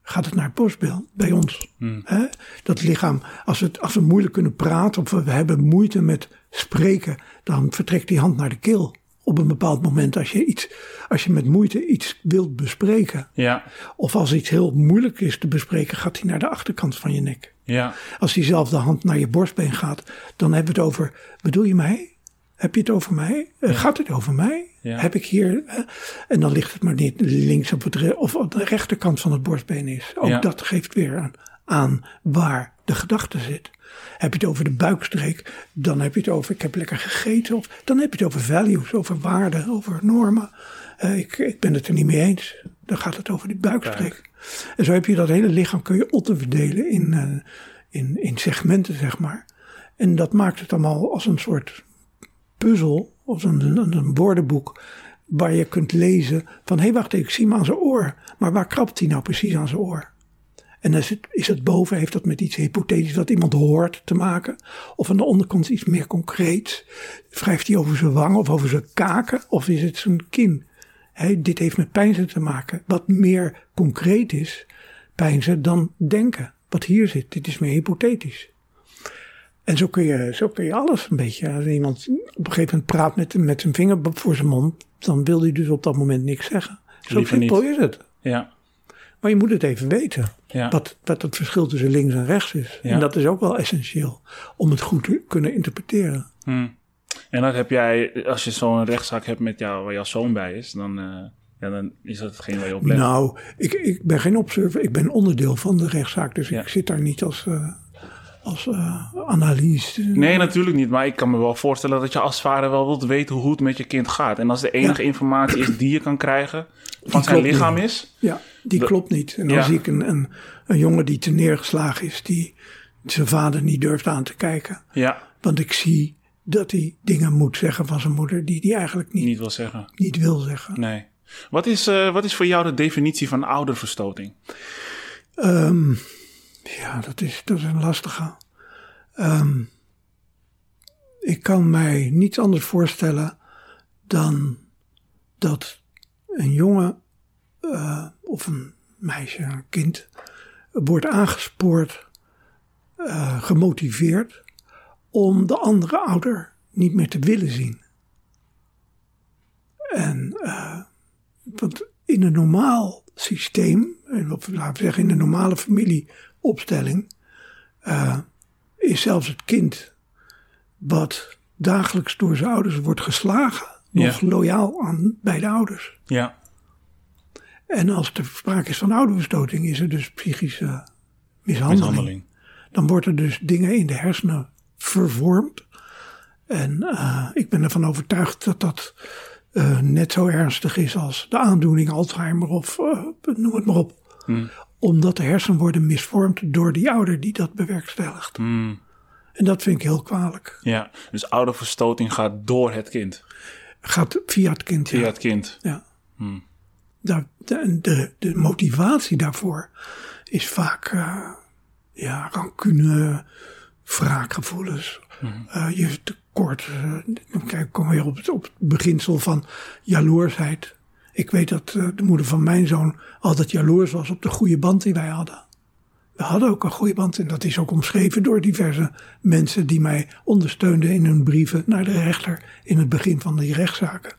gaat het naar het borstbeeld, bij ons. Hmm. Hè? Dat lichaam, als we, het- als we moeilijk kunnen praten of we hebben moeite met spreken, dan vertrekt die hand naar de keel op een bepaald moment als je, iets, als je met moeite iets wilt bespreken. Ja, Of als iets heel moeilijk is te bespreken, gaat hij naar de achterkant van je nek. ja, Als diezelfde hand naar je borstbeen gaat, dan hebben we het over, bedoel je mij? Heb je het over mij? Eh, Gaat het over mij? Ja. Heb ik hier... en dan ligt het maar niet links op het, of op de rechterkant van het borstbeen is. Ook Ja. dat geeft weer aan, aan waar de gedachte zit. Heb je het over de buikstreek, dan heb je het over ik heb lekker gegeten. Of dan heb je het over values, over waarden, over normen. Eh, ik, ik ben het er niet mee eens. Dan gaat het over die buikstreek. En zo heb je dat hele lichaam kun je onderverdelen in, eh, in, in segmenten, zeg maar. En dat maakt het allemaal als een soort puzzel, of een, een, een woordenboek, waar je kunt lezen van, hé hey, wacht ik zie hem aan zijn oor. Maar waar krabt hij nou precies aan zijn oor? En is het, is het boven, heeft dat met iets hypothetisch wat iemand hoort te maken? Of aan de onderkant iets meer concreets? Wrijft hij over zijn wang of over zijn kaken? Of is het zijn kin? Hé, dit heeft met pijnzen te maken. Wat meer concreet is, pijnzen, dan denken. Wat hier zit, dit is meer hypothetisch. En zo kun je, zo kun je alles een beetje. Als iemand op een gegeven moment praat met, met zijn vinger voor zijn mond, dan wil hij dus op dat moment niks zeggen. Zo simpel is het. ja, Maar je moet het even weten. Ja. Wat, wat het verschil tussen links en rechts is. Ja. En dat is ook wel essentieel om het goed te kunnen interpreteren. Hm. En dat heb jij, als je zo'n rechtszaak hebt met jou, waar jouw zoon bij is, dan, eh, ja, dan is dat hetgeen waar je op let. Nou, ik, ik ben geen observer. Ik ben onderdeel van de rechtszaak. Dus Ja. ik zit daar niet als, eh, als eh, analyse. Nee, natuurlijk niet. Maar ik kan me wel voorstellen dat je als vader wel wilt weten hoe het met je kind gaat. En als de enige informatie is die je kan krijgen van zijn lichaam is. Ja, die klopt niet. En dan Ja. zie ik een, een, een jongen die te neergeslagen is. Die zijn vader niet durft aan te kijken. Ja, Want ik zie dat hij dingen moet zeggen van zijn moeder. Die hij eigenlijk niet, niet wil zeggen. niet wil zeggen. Nee. Wat is, eh, wat is voor jou de definitie van ouderverstoting? Ehm, ja, dat is, dat is een lastige. Ehm, ik kan mij niets anders voorstellen dan dat een jongen eh, of een meisje, een kind, wordt aangespoord, eh, gemotiveerd om de andere ouder niet meer te willen zien. En eh, want in een normaal systeem, laten we zeggen in een normale familieopstelling, is zelfs het kind wat dagelijks door zijn ouders wordt geslagen, nog Ja. loyaal aan beide ouders. Ja, En als er sprake is van ouderverstoting, is er dus psychische mishandeling. mishandeling. Dan wordt er dus dingen in de hersenen vervormd. En eh, ik ben ervan overtuigd dat dat eh, net zo ernstig is als de aandoening Alzheimer of eh, noem het maar op. Hmm. Omdat de hersenen worden misvormd door die ouder die dat bewerkstelligt. Hmm. En dat vind ik heel kwalijk. Ja, dus ouderverstoting gaat door het kind. Gaat via het kind. Via Ja. het kind. ja. Daar- de, de, de motivatie daarvoor is vaak eh, ja, rancune, wraakgevoelens. eh, je tekort. eh, dan kijk, kom weer op het, op het beginsel van jaloersheid. Ik weet dat de moeder van mijn zoon altijd jaloers was op de goede band die wij hadden. We hadden ook een goede band en dat is ook omschreven door diverse mensen die mij ondersteunden in hun brieven naar de rechter in het begin van die rechtszaken.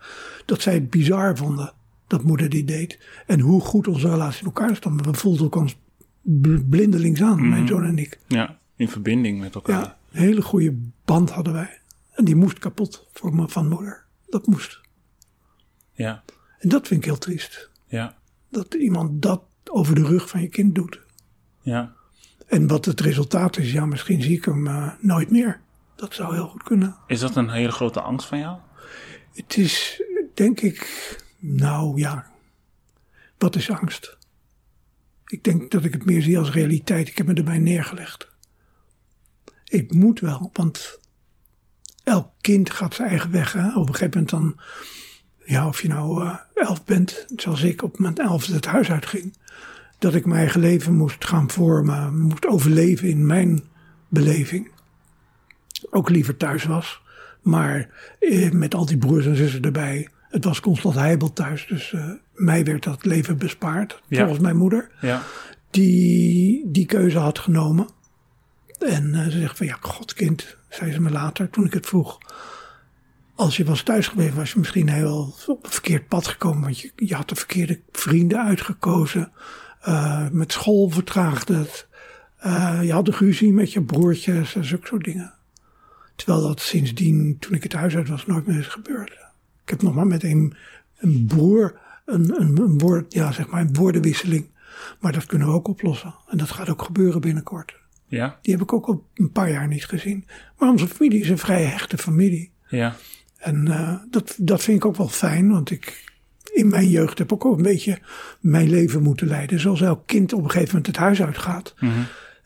Dat zij het bizar vonden dat moeder dit deed en hoe goed onze relatie in elkaar stond. We voelden elkaar bl- blindelings aan, mijn zoon en ik. Ja, in verbinding met elkaar. Ja, een hele goede band hadden wij. En die moest kapot voor me, van moeder. Dat moest. Ja, En dat vind ik heel triest. ja, Dat iemand dat over de rug van je kind doet. ja. En wat het resultaat is, ja, misschien zie ik hem eh, nooit meer. Dat zou heel goed kunnen. Is dat een hele grote angst van jou? Het is, denk ik, nou ja, wat is angst? Ik denk dat ik het meer zie als realiteit. Ik heb me erbij neergelegd. Ik moet wel, want elk kind gaat zijn eigen weg. Hè? Op een gegeven moment dan, ja, of je nou eh, elf bent, zoals ik op mijn elfde het huis uitging. Dat ik mijn eigen leven moest gaan vormen, moest overleven in mijn beleving. Ook liever thuis was. Maar eh, met al die broers en zussen erbij. Het was constant heibel thuis. Dus eh, mij werd dat leven bespaard. Ja. Volgens mijn moeder. Ja, Die die keuze had genomen. En eh, ze zegt van ja, godkind, zei ze me later toen ik het vroeg. als je was thuis gebleven, was je misschien heel op een verkeerd pad gekomen. Want je, je had de verkeerde vrienden uitgekozen. Uh, met school vertraagde het. Je had een ruzie met je broertjes en zulke soort dingen. Terwijl dat sindsdien, toen ik het huis uit was, nooit meer is gebeurd. Ik heb nog maar met een, een broer een, een, een, woord, ja, zeg maar een woordenwisseling. Maar dat kunnen we ook oplossen. En dat gaat ook gebeuren binnenkort. Ja. Die heb ik ook al een paar jaar niet gezien. Maar onze familie is een vrij hechte familie. Ja. En uh, dat, dat vind ik ook wel fijn, want ik in mijn jeugd heb ook, ook een beetje mijn leven moeten leiden. Zoals elk kind op een gegeven moment het huis uitgaat.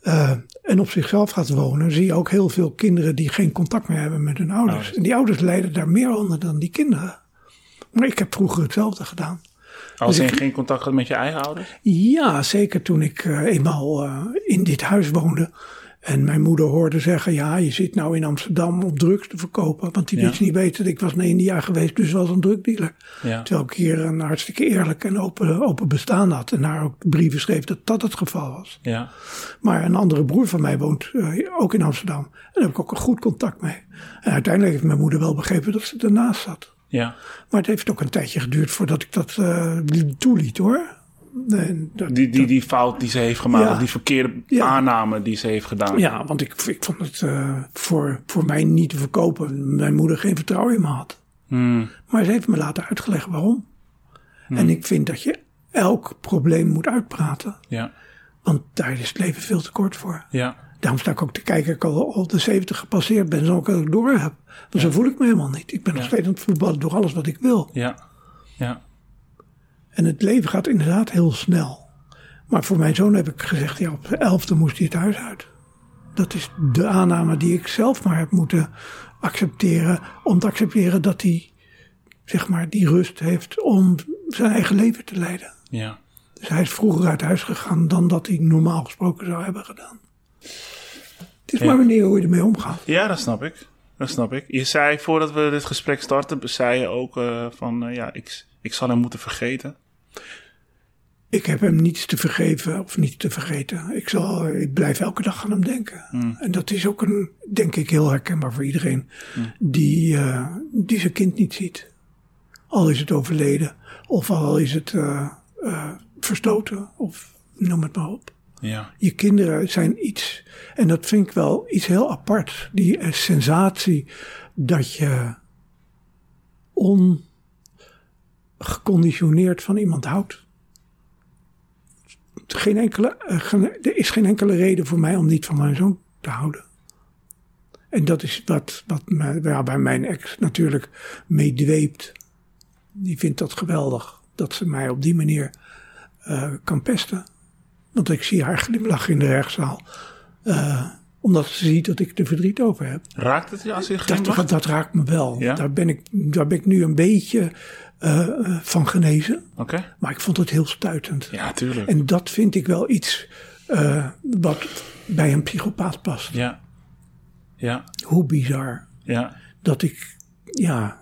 Uh, en op zichzelf gaat wonen, zie je ook heel veel kinderen die geen contact meer hebben met hun ouders. Ouders. En die ouders lijden daar meer onder dan die kinderen. Maar ik heb vroeger hetzelfde gedaan. Als Dus je ik- geen contact had met je eigen ouders? Ja, zeker toen ik eh, eenmaal eh, in dit huis woonde. En mijn moeder hoorde zeggen, ja, je zit nou in Amsterdam om drugs te verkopen. Want die Ja. wist niet weten, ik was naar India geweest, dus was een drugdealer. Ja. Terwijl ik hier een hartstikke eerlijk en open, open bestaan had. En haar ook brieven schreef dat dat het geval was. Ja. Maar een andere broer van mij woont eh, ook in Amsterdam. En daar heb ik ook een goed contact mee. En uiteindelijk heeft mijn moeder wel begrepen dat ze ernaast zat. Ja. Maar het heeft ook een tijdje geduurd voordat ik dat eh, toeliet hoor. Dat- Die, die, die fout die ze heeft gemaakt, Ja. die verkeerde Ja. aanname die ze heeft gedaan. Ja, want ik, ik vond het eh, voor, voor mij niet te verkopen. Mijn moeder geen vertrouwen in me had. Hmm. Maar ze heeft me later uitgelegd waarom. En ik vind dat je elk probleem moet uitpraten. Ja. Want daar is het leven veel te kort voor. Ja. Daarom sta ik ook te kijken ik al, al de 70 gepasseerd ben. Zodat ik het door heb. Want zo voel ik me helemaal niet. Ik ben nog steeds aan het voetballen door alles wat ik wil. Ja. Ja. En het leven gaat inderdaad heel snel. Maar voor mijn zoon heb ik gezegd, ja, op de elfde moest hij het huis uit. Dat is de aanname die ik zelf maar heb moeten accepteren. Om te accepteren dat hij, zeg maar, die rust heeft om zijn eigen leven te leiden. Ja. Dus hij is vroeger uit huis gegaan dan dat hij normaal gesproken zou hebben gedaan. Het is Ja. maar wanneer hoe je ermee omgaat. Ja, dat snap ik. Dat snap ik. Je zei voordat we dit gesprek starten, zei je ook eh, van eh, ja, ik, ik zal hem moeten vergeten. Ik heb hem niets te vergeven of niets te vergeten. Ik, zal, ik blijf elke dag aan hem denken. En dat is ook een, denk ik, heel herkenbaar voor iedereen die, eh, die zijn kind niet ziet. Al is het overleden, of al is het eh, eh, verstoten, of noem het maar op. Ja. Je kinderen zijn iets, en dat vind ik wel iets heel apart. Die sensatie dat je ongeconditioneerd van iemand houdt. Geen enkele, eh, er is geen enkele reden voor mij om niet van mijn zoon te houden. En dat is wat, wat mij, ja, bij mijn ex natuurlijk meedweept. Die vindt dat geweldig. Dat ze mij op die manier eh, kan pesten. Want ik zie haar glimlach in de rechtszaal. Eh, omdat ze ziet dat ik er verdriet over heb. Raakt het je als je Dat, dat, dat raakt me wel. Ja? Daar, ben ik, daar ben ik nu een beetje eh, eh, van genezen. Oké. Maar ik vond het heel stuitend. Ja, tuurlijk. En dat vind ik wel iets eh, wat bij een psychopaat past. Ja. Ja. Hoe bizar Ja. dat ik ja,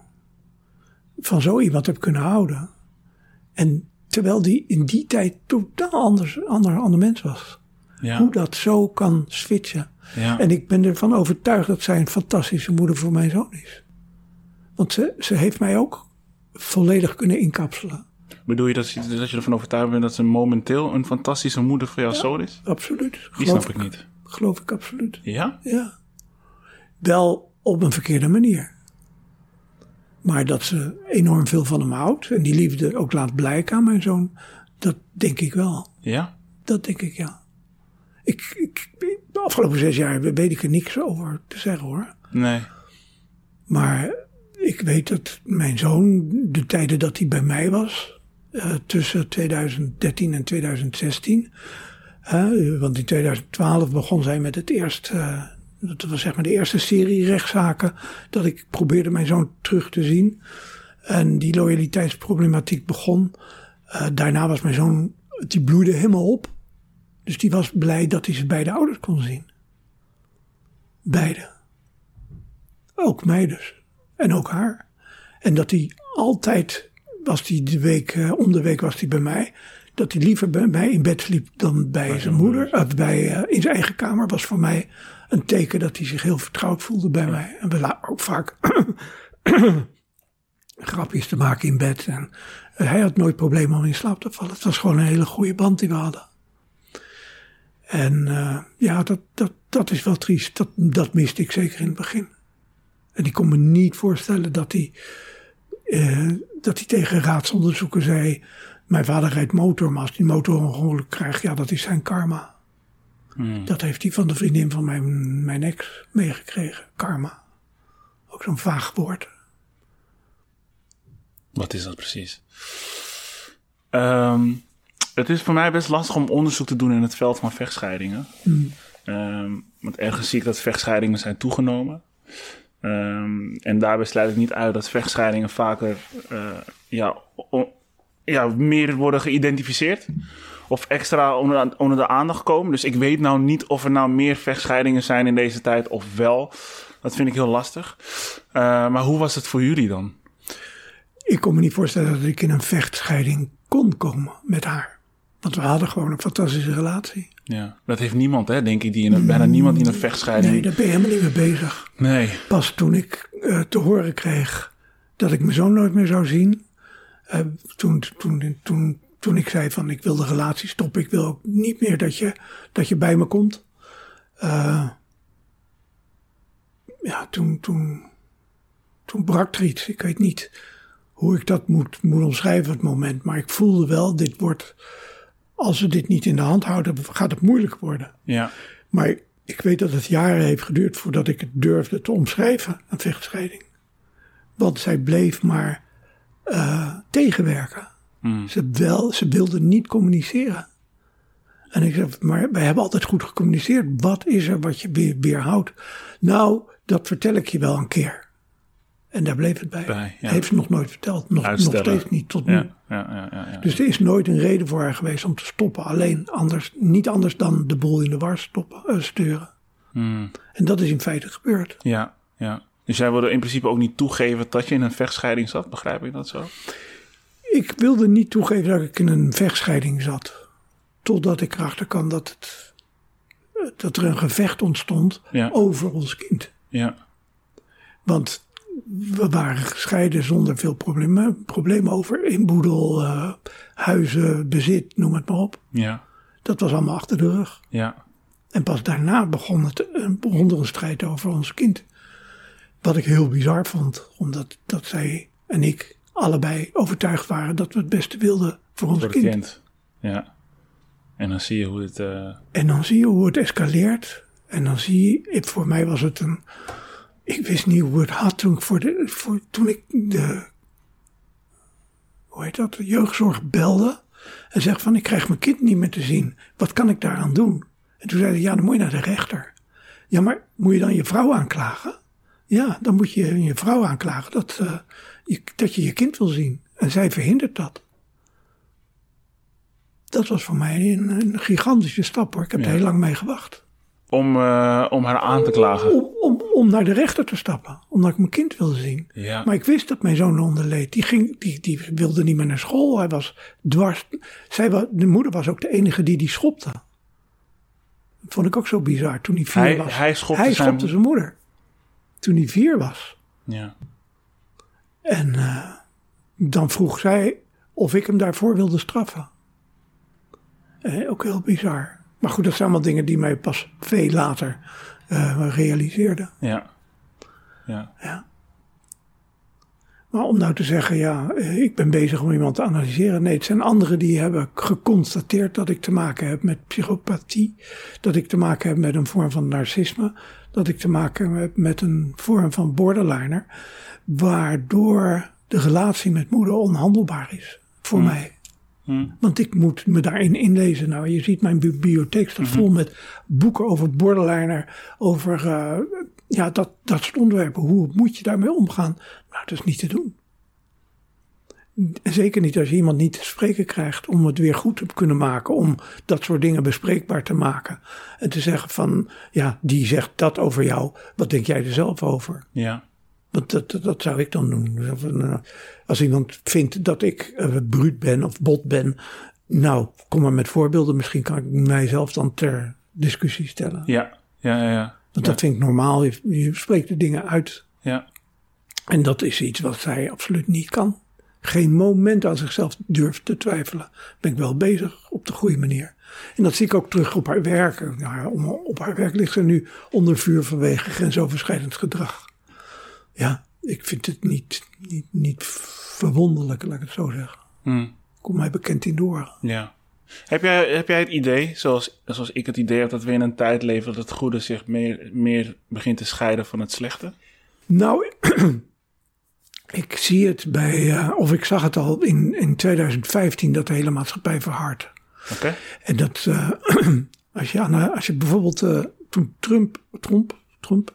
van zo iemand heb kunnen houden. En terwijl die in die tijd totaal anders, ander, ander mens was. Ja. Hoe dat zo kan switchen. Ja. En ik ben ervan overtuigd dat zij een fantastische moeder voor mijn zoon is. Want ze, ze heeft mij ook volledig kunnen inkapselen. Bedoel je dat, je dat je ervan overtuigd bent dat ze momenteel een fantastische moeder voor jouw zoon is? Absoluut. Die Geloof snap ik niet. Geloof ik absoluut. Ja? Ja. Wel op een verkeerde manier. Maar dat ze enorm veel van hem houdt en die liefde ook laat blijken aan mijn zoon, dat denk ik wel. Ja? Dat denk ik ja. Ik, ik, de afgelopen zes jaar weet ik er niks over te zeggen hoor. Nee. Maar ik weet dat mijn zoon, de tijden dat hij bij mij was, eh, tussen 2013 en 2016. hè, want in 2012 begon zij met het eerste, eh, dat was zeg maar de eerste serie rechtszaken, dat ik probeerde mijn zoon terug te zien. En die loyaliteitsproblematiek begon. Eh, daarna was mijn zoon, die bloeide helemaal op. Dus die was blij dat hij zijn beide ouders kon zien. Beide. Ook mij dus. En ook haar. En dat hij altijd, was hij de week, eh, om de week was hij bij mij. Dat hij liever bij mij in bed sliep dan bij zijn moeder. Of bij, eh, in zijn eigen kamer was voor mij een teken dat hij zich heel vertrouwd voelde bij mij. En we ook vaak grapjes te maken in bed. En eh, hij had nooit problemen om in slaap te vallen. Het was gewoon een hele goede band die we hadden. En eh, ja, dat, dat, dat is wel triest. Dat, dat miste ik zeker in het begin. En ik kon me niet voorstellen dat hij, eh, dat hij tegen raadsonderzoeken zei... Mijn vader rijdt motor, maar als hij motor ongeluk krijgt, ja, dat is zijn karma. Dat heeft hij van de vriendin van mijn, mijn ex meegekregen. Karma. Ook zo'n vaag woord. Wat is dat precies? Ehm, het is voor mij best lastig om onderzoek te doen in het veld van vechtscheidingen. Ehm, want ergens zie ik dat vechtscheidingen zijn toegenomen. Ehm, en daarbij sluit ik niet uit dat vechtscheidingen vaker eh, ja, ja, meer worden geïdentificeerd. Of extra onder, onder de aandacht komen. Dus ik weet nou niet of er nou meer vechtscheidingen zijn in deze tijd of wel. Dat vind ik heel lastig. Eh, maar hoe was het voor jullie dan? Ik kon me niet voorstellen dat ik in een vechtscheiding kon komen met haar. Want we hadden gewoon een fantastische relatie. Ja, dat heeft niemand, hè, denk ik, die in een, bijna niemand in een vechtscheiding. Nee, daar ben je helemaal niet mee bezig. Nee. Pas toen ik eh, te horen kreeg dat ik mijn zoon nooit meer zou zien. eh, toen, toen, toen, toen ik zei van ik wil de relatie stoppen. Ik wil ook niet meer dat je, dat je bij me komt. Eh, ja, toen, toen, toen brak er iets. Ik weet niet hoe ik dat moet, moet omschrijven het moment. Maar ik voelde wel, dit wordt, als we dit niet in de hand houden, gaat het moeilijk worden. Ja. Maar ik weet dat het jaren heeft geduurd voordat ik het durfde te omschrijven, een vechtscheiding. Want zij bleef maar eh, tegenwerken. Ze, wel, ze wilde niet communiceren. En ik zei, maar wij hebben altijd goed gecommuniceerd. Wat is er wat je weer, weerhoudt? Nou, dat vertel ik je wel een keer. En daar bleef het bij. Bij, ja. Heeft ze nog nooit verteld. Nog, nog steeds niet tot nu. Ja, ja, ja, ja, ja. Dus er is nooit een reden voor haar geweest om te stoppen. Alleen anders, niet anders dan de boel in de war stoppen, eh, sturen. Hmm. En dat is in feite gebeurd. ja, ja. Dus jij wilde in principe ook niet toegeven dat je in een vechtscheiding zat, begrijp ik dat zo? Ik wilde niet toegeven dat ik in een vechtscheiding zat. Totdat ik erachter kwam dat, het, dat er een gevecht ontstond Ja. over ons kind. Ja, Want we waren gescheiden zonder veel problemen. Problemen over inboedel, eh, huizen, bezit, noem het maar op. ja, Dat was allemaal achter de rug. ja, En pas daarna begon, het, eh, begon er een strijd over ons kind. Wat ik heel bizar vond, omdat dat zij en ik allebei overtuigd waren dat we het beste wilden voor ons voor kind. kind. Ja. En dan zie je hoe het... eh, En dan zie je hoe het escaleert. En dan zie je, voor mij was het een. Ik wist niet hoe het had toen ik, voor de, voor, toen ik de. Hoe heet dat? De jeugdzorg belde. En zegt van: Ik krijg mijn kind niet meer te zien. Wat kan ik daaraan doen? En toen zei hij: Ja, dan moet je naar de rechter. Ja, maar moet je dan je vrouw aanklagen? Ja, dan moet je je vrouw aanklagen dat, eh, je, dat je je kind wil zien. En zij verhindert dat. Dat was voor mij een, een gigantische stap hoor. Ik heb Ja. er heel lang mee gewacht. Om, eh, om haar aan te klagen. Om, om, om naar de rechter te stappen. Omdat ik mijn kind wilde zien. Ja. Maar ik wist dat mijn zoon onder leed. Die, ging, die, die wilde niet meer naar school. Hij was dwars. Zij was, de moeder was ook de enige die die schopte. Dat vond ik ook zo bizar toen hij vier Hij- was. hij schopte hij zijn- schopte zijn moeder. Toen hij vier was. Ja. En eh, dan vroeg zij of ik hem daarvoor wilde straffen. Eh, ook heel bizar. Maar goed, dat zijn allemaal dingen die mij pas veel later eh realiseerden. Ja. Ja. Ja. Maar om nou te zeggen, ja, eh, ik ben bezig om iemand te analyseren. Nee, het zijn anderen die hebben geconstateerd dat ik te maken heb met psychopathie. Dat ik te maken heb met een vorm van narcisme. Dat ik te maken heb met een vorm van borderliner. Waardoor de relatie met moeder onhandelbaar is voor mij. Want ik moet me daarin inlezen. Nou, je ziet mijn bibliotheek staat vol met boeken over borderliner, over eh, ja, dat, dat soort onderwerpen. Hoe moet je daarmee omgaan? Nou, dat is niet te doen. Zeker niet als je iemand niet te spreken krijgt om het weer goed te kunnen maken. Om dat soort dingen bespreekbaar te maken. En te zeggen van, ja, die zegt dat over jou. Wat denk jij er zelf over? Ja. Want dat, dat, dat zou ik dan doen. Als iemand vindt dat ik eh, bruut ben of bot ben. Nou, kom maar met voorbeelden. Misschien kan ik mijzelf dan ter discussie stellen. Ja. Ja. Ja. ja. Want dat vind ik normaal. Je, je spreekt de dingen uit. ja. En dat is iets wat zij absoluut niet kan. Geen moment aan zichzelf durft te twijfelen. Ben ik wel bezig op de goede manier. En dat zie ik ook terug op haar werk. Nou, op haar werk ligt ze nu onder vuur vanwege grensoverschrijdend gedrag. Ja, ik vind het niet, niet, niet verwonderlijk, laat ik het zo zeggen. Hmm. Kom mij bekend in door. Ja. Heb jij, heb jij het idee, zoals, zoals ik het idee heb, dat we in een tijd leven dat het goede zich meer, meer begint te scheiden van het slechte? Nou, ik zie het bij, eh, of ik zag het al in, in 2015, dat de hele maatschappij verhardt. Oké? En dat, eh, als, je de- als je bijvoorbeeld eh, toen Trump, Trump, Trump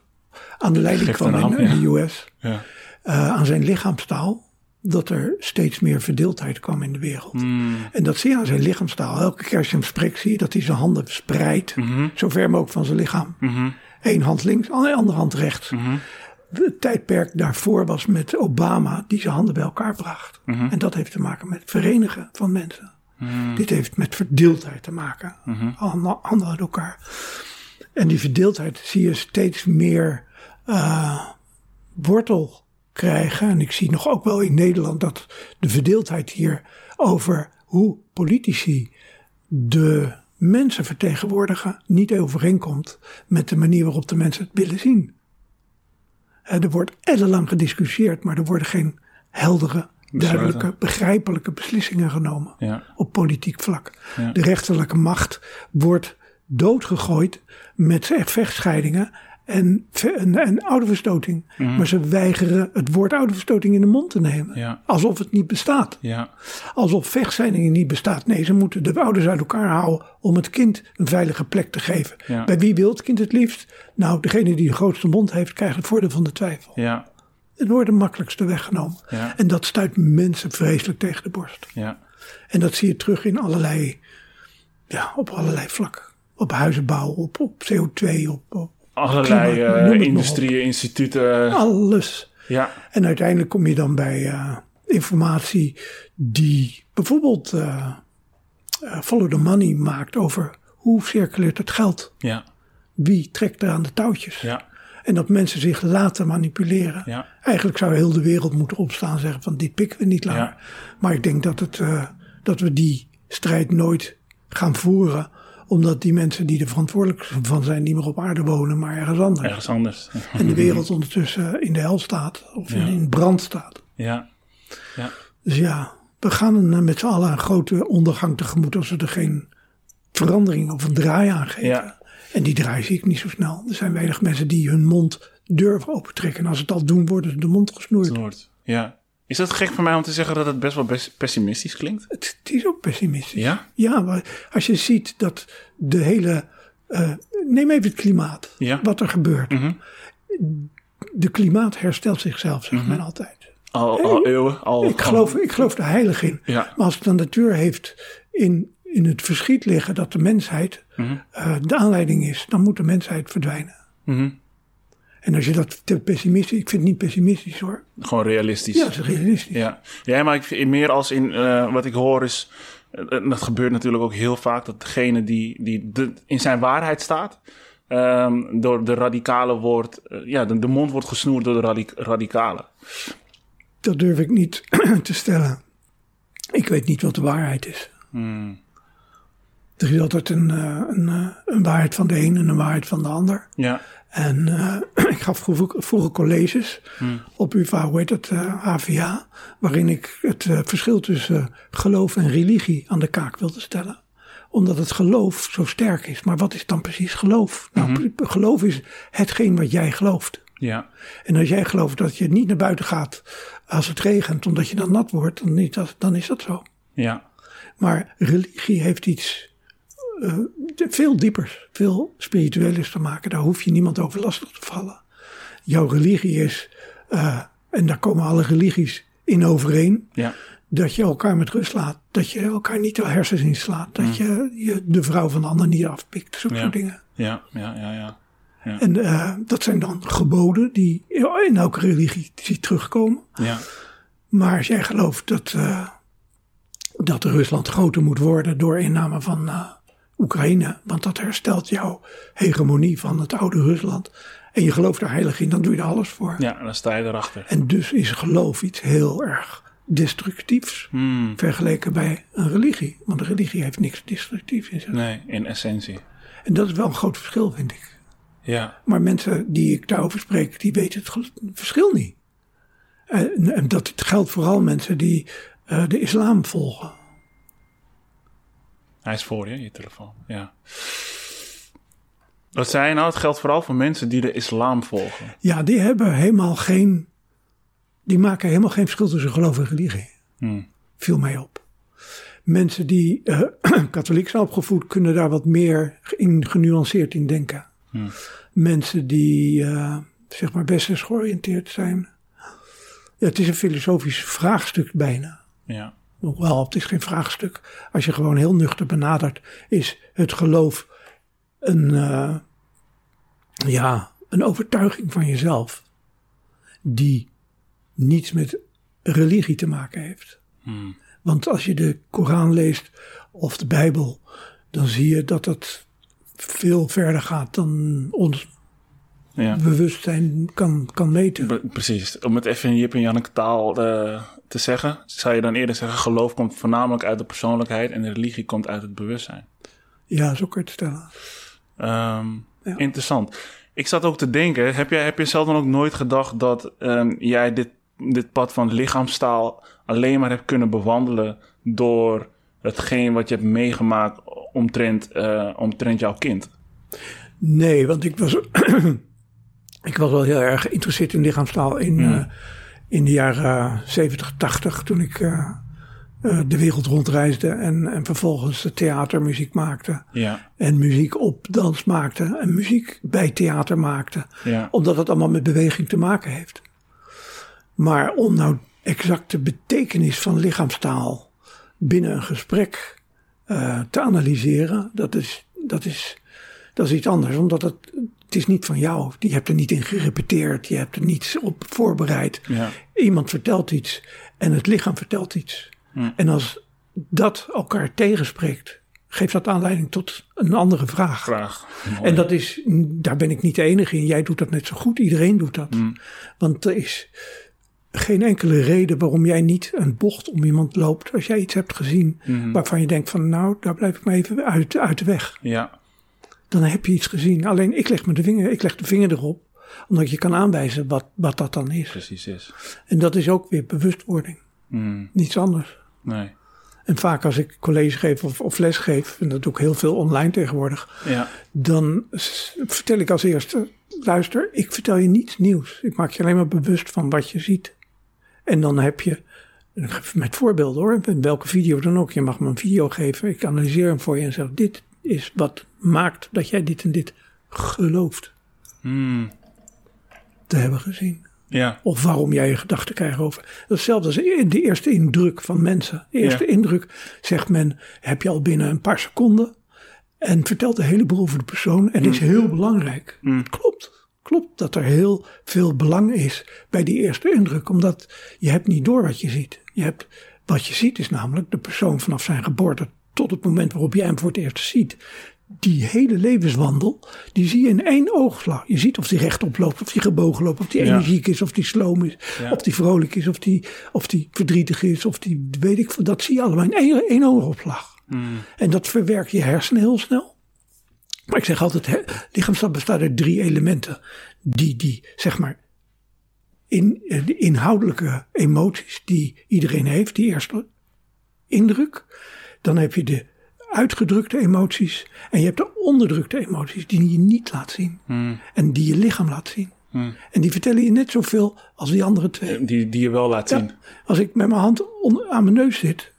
aan de leiding kwam in, de US, Ja. eh, aan zijn lichaamstaal, dat er steeds meer verdeeldheid kwam in de wereld. Hmm. En dat zie je aan zijn lichaamstaal. Elke keer als je hem spreekt, zie je dat hij zijn handen spreidt, zo ver mogelijk van zijn lichaam. Mhm. Eén hand links, de andere hand rechts. Het tijdperk daarvoor was met Obama, die zijn handen bij elkaar bracht. En dat heeft te maken met het verenigen van mensen. Dit heeft met verdeeldheid te maken. Handen handen uit elkaar. En die verdeeldheid zie je steeds meer eh, wortel krijgen. En ik zie nog ook wel in Nederland dat de verdeeldheid hier over hoe politici de mensen vertegenwoordigen niet overeenkomt met de manier waarop de mensen het willen zien. Er wordt ellenlang gediscussieerd, maar er worden geen heldere, duidelijke, begrijpelijke beslissingen genomen Ja. op politiek vlak. Ja. De rechterlijke macht wordt doodgegooid met vechtscheidingen en, en, en ouderverstoting. Maar ze weigeren het woord ouderverstoting in de mond te nemen. Ja. Alsof het niet bestaat. Ja. Alsof vechtscheidingen niet bestaat. Nee, ze moeten de ouders uit elkaar houden om het kind een veilige plek te geven. Ja. Bij wie wil het kind het liefst? Nou, degene die de grootste mond heeft, krijgt het voordeel van de twijfel. Ja. Het wordt de makkelijkste weggenomen. En dat stuit mensen vreselijk tegen de borst. Ja. En dat zie je terug in allerlei, ja, op allerlei vlakken. Op huizenbouw, op, op CO2, op, op Allerlei Klimaat, maar industrieën, instituten. alles. Ja. En uiteindelijk kom je dan bij eh, informatie die bijvoorbeeld eh, follow the money maakt over hoe circuleert het geld. Ja. Wie trekt er aan de touwtjes? Ja. En dat mensen zich laten manipuleren. Ja. Eigenlijk zou heel de wereld moeten opstaan en zeggen van dit pikken we niet langer. Ja. Maar ik denk dat, het, dat we die strijd nooit gaan voeren. Omdat die mensen die er verantwoordelijk van zijn niet meer op aarde wonen, maar ergens anders. Ergens anders. En de wereld ondertussen in de hel staat. Of in, Ja. in brand staat. Ja. Ja. Dus ja, we gaan met z'n allen een grote ondergang tegemoet als we er geen verandering of een draai aan geven. Ja. En die draai zie ik niet zo snel. Er zijn weinig mensen die hun mond durven opentrekken. En als ze het al doen, worden ze de mond gesnoerd. Ja. Is dat gek voor mij om te zeggen dat het best wel best pessimistisch klinkt? Het, het is ook pessimistisch. Ja? Ja, maar als je ziet dat de hele. eh, neem even het klimaat. Ja. Wat er gebeurt. Mhm. De klimaat herstelt zichzelf, zegt men altijd. Al, al eeuwen? Al, Ik geloof, ik geloof er heilig in. Ja. Maar als de natuur heeft in, in het verschiet liggen dat de mensheid eh, de aanleiding is, dan moet de mensheid verdwijnen. Mhm. En als je dat te pessimistisch, ik vind het niet pessimistisch hoor. Gewoon realistisch. Ja, realistisch. Ja, ja maar ik meer als in eh, wat ik hoor is. eh, dat gebeurt natuurlijk ook heel vaak dat degene die, die de- in zijn waarheid staat. ehm, door de radicale wordt. eh, ja, de, de mond wordt gesnoerd door de radi- radicalen. Dat durf ik niet te stellen. Ik weet niet wat de waarheid is. Hmm. Er is altijd een, een, een waarheid van de een en een waarheid van de ander. Ja, En eh, ik gaf vroeger, vroeger colleges op UvA, hoe heet het, eh, HVA, waarin ik het eh, verschil tussen geloof en religie aan de kaak wilde stellen. Omdat het geloof zo sterk is. Maar wat is dan precies geloof? Nou, pre- geloof is hetgeen wat jij gelooft. ja, En als jij gelooft dat je niet naar buiten gaat als het regent, omdat je dan nat wordt, dan is dat, dan is dat zo. ja, Maar religie heeft iets eh, veel diepers, veel spirituelers te maken. Daar hoef je niemand over lastig te vallen. Jouw religie is, eh, en daar komen alle religies in overeen, ja, dat je elkaar met rust laat. Dat je elkaar niet de hersens inslaat. Dat je, je de vrouw van de ander niet afpikt. Zulke Ja. soort dingen. ja, ja, ja, ja. En eh, dat zijn dan geboden die in elke religie ziet terugkomen. ja. Maar als jij gelooft dat, dat Rusland groter moet worden door inname van Oekraïne, want dat herstelt jouw hegemonie van het oude Rusland. en je gelooft er heilig in, dan doe je er alles voor. Ja, dan sta je erachter. En dus is geloof iets heel erg destructiefs Hmm. vergeleken bij een religie. Want een religie heeft niks destructiefs in zich. Nee, in essentie. En dat is wel een groot verschil, vind ik. Ja, Maar mensen die ik daarover spreek, die weten het verschil niet. En, en dat geldt vooral mensen die eh, de islam volgen. Hij is voor je, je telefoon. Ja. Wat zei je nou? Het geldt vooral voor mensen die de islam volgen. Ja, die hebben helemaal geen. Die maken helemaal geen verschil tussen geloof en religie. Hmm. Viel mij op. Mensen die eh, katholiek zijn opgevoed, kunnen daar wat meer in genuanceerd in denken. Hmm. Mensen die eh, zeg maar westers georiënteerd zijn. Ja, het is een filosofisch vraagstuk bijna. Ja. Hoewel, het is geen vraagstuk. Als je gewoon heel nuchter benadert, is het geloof een, eh, ja, een overtuiging van jezelf. Die niets met religie te maken heeft. Hmm. Want als je de Koran leest of de Bijbel, dan zie je dat het veel verder gaat dan ons Ja. bewustzijn kan, kan meten. Pre- Precies. Om het even in Jip en Janneke taal eh, te zeggen, zou je dan eerder zeggen: geloof komt voornamelijk uit de persoonlijkheid en de religie komt uit het bewustzijn. Ja, zo kun je het stellen. Ehm, Ja. Interessant. Ik zat ook te denken, heb je, heb je zelf dan ook nooit gedacht dat ehm, jij dit, dit pad van lichaamstaal alleen maar hebt kunnen bewandelen door hetgeen wat je hebt meegemaakt omtrent, eh, omtrent jouw kind? Nee, want ik was, ik was wel heel erg geïnteresseerd in lichaamstaal in, eh, in de jaren 70, 80, toen ik eh, eh, de wereld rondreisde en, en vervolgens theatermuziek maakte. Ja, En muziek op dans maakte en muziek bij theater maakte. ja, Omdat het allemaal met beweging te maken heeft. Maar om nou exact de betekenis van lichaamstaal binnen een gesprek eh, te analyseren, dat is, dat, is, dat is iets anders. Omdat het, het is niet van jou. Je hebt er niet in gerepeteerd. Je hebt er niets op voorbereid. ja, Iemand vertelt iets en het lichaam vertelt iets. En als dat elkaar tegenspreekt, geeft dat aanleiding tot een andere vraag. Mooi. En dat is, daar ben ik niet de enige in. Jij doet dat net zo goed. Iedereen doet dat. Mm. Want er is geen enkele reden waarom jij niet een bocht om iemand loopt. Als jij iets hebt gezien waarvan je denkt van nou, daar blijf ik maar even uit, uit de weg. Ja, Dan heb je iets gezien. Alleen ik leg, me de, vinger, ik leg de vinger erop. Omdat je kan aanwijzen wat, wat dat dan is. precies is. En dat is ook weer bewustwording. Mm, Niets anders. nee. En vaak als ik college geef of, of les geef, en dat doe ik heel veel online tegenwoordig, Ja, dan vertel ik als eerste: luister, ik vertel je niets nieuws. Ik maak je alleen maar bewust van wat je ziet. En dan heb je, met voorbeelden hoor, welke video dan ook, je mag me een video geven, ik analyseer hem voor je en zeg: dit is wat maakt dat jij dit en dit gelooft Mm, te hebben gezien. ja, Of waarom jij je gedachten krijgt over. Hetzelfde als de eerste indruk van mensen. De eerste Ja. indruk, zegt men, heb je al binnen een paar seconden. En vertelt een heleboel over de persoon. En is heel belangrijk. Mm. Klopt. Klopt dat er heel veel belang is bij die eerste indruk. Omdat je hebt niet door wat je ziet. Je hebt, wat je ziet is namelijk de persoon vanaf zijn geboorte tot het moment waarop jij hem voor het eerst ziet. Die hele levenswandel, die zie je in één oogslag. Je ziet of die rechtop loopt, of die gebogen loopt, of die energiek is, of die sloom is, of die vrolijk is, of die, of die verdrietig is, of die weet ik veel. Dat zie je allemaal in één, één oogopslag. mm, En dat verwerkt je hersenen heel snel. Maar ik zeg altijd, hè, bestaat uit drie elementen. Die, die zeg maar, in, eh, de inhoudelijke emoties die iedereen heeft, die eerste indruk. Dan heb je de uitgedrukte emoties. En je hebt de onderdrukte emoties die je niet laat zien. mm, En die je lichaam laat zien. mm. En die vertellen je net zoveel als die andere twee. Die, die je wel laat Ja. zien. Als ik met mijn hand aan mijn neus zit,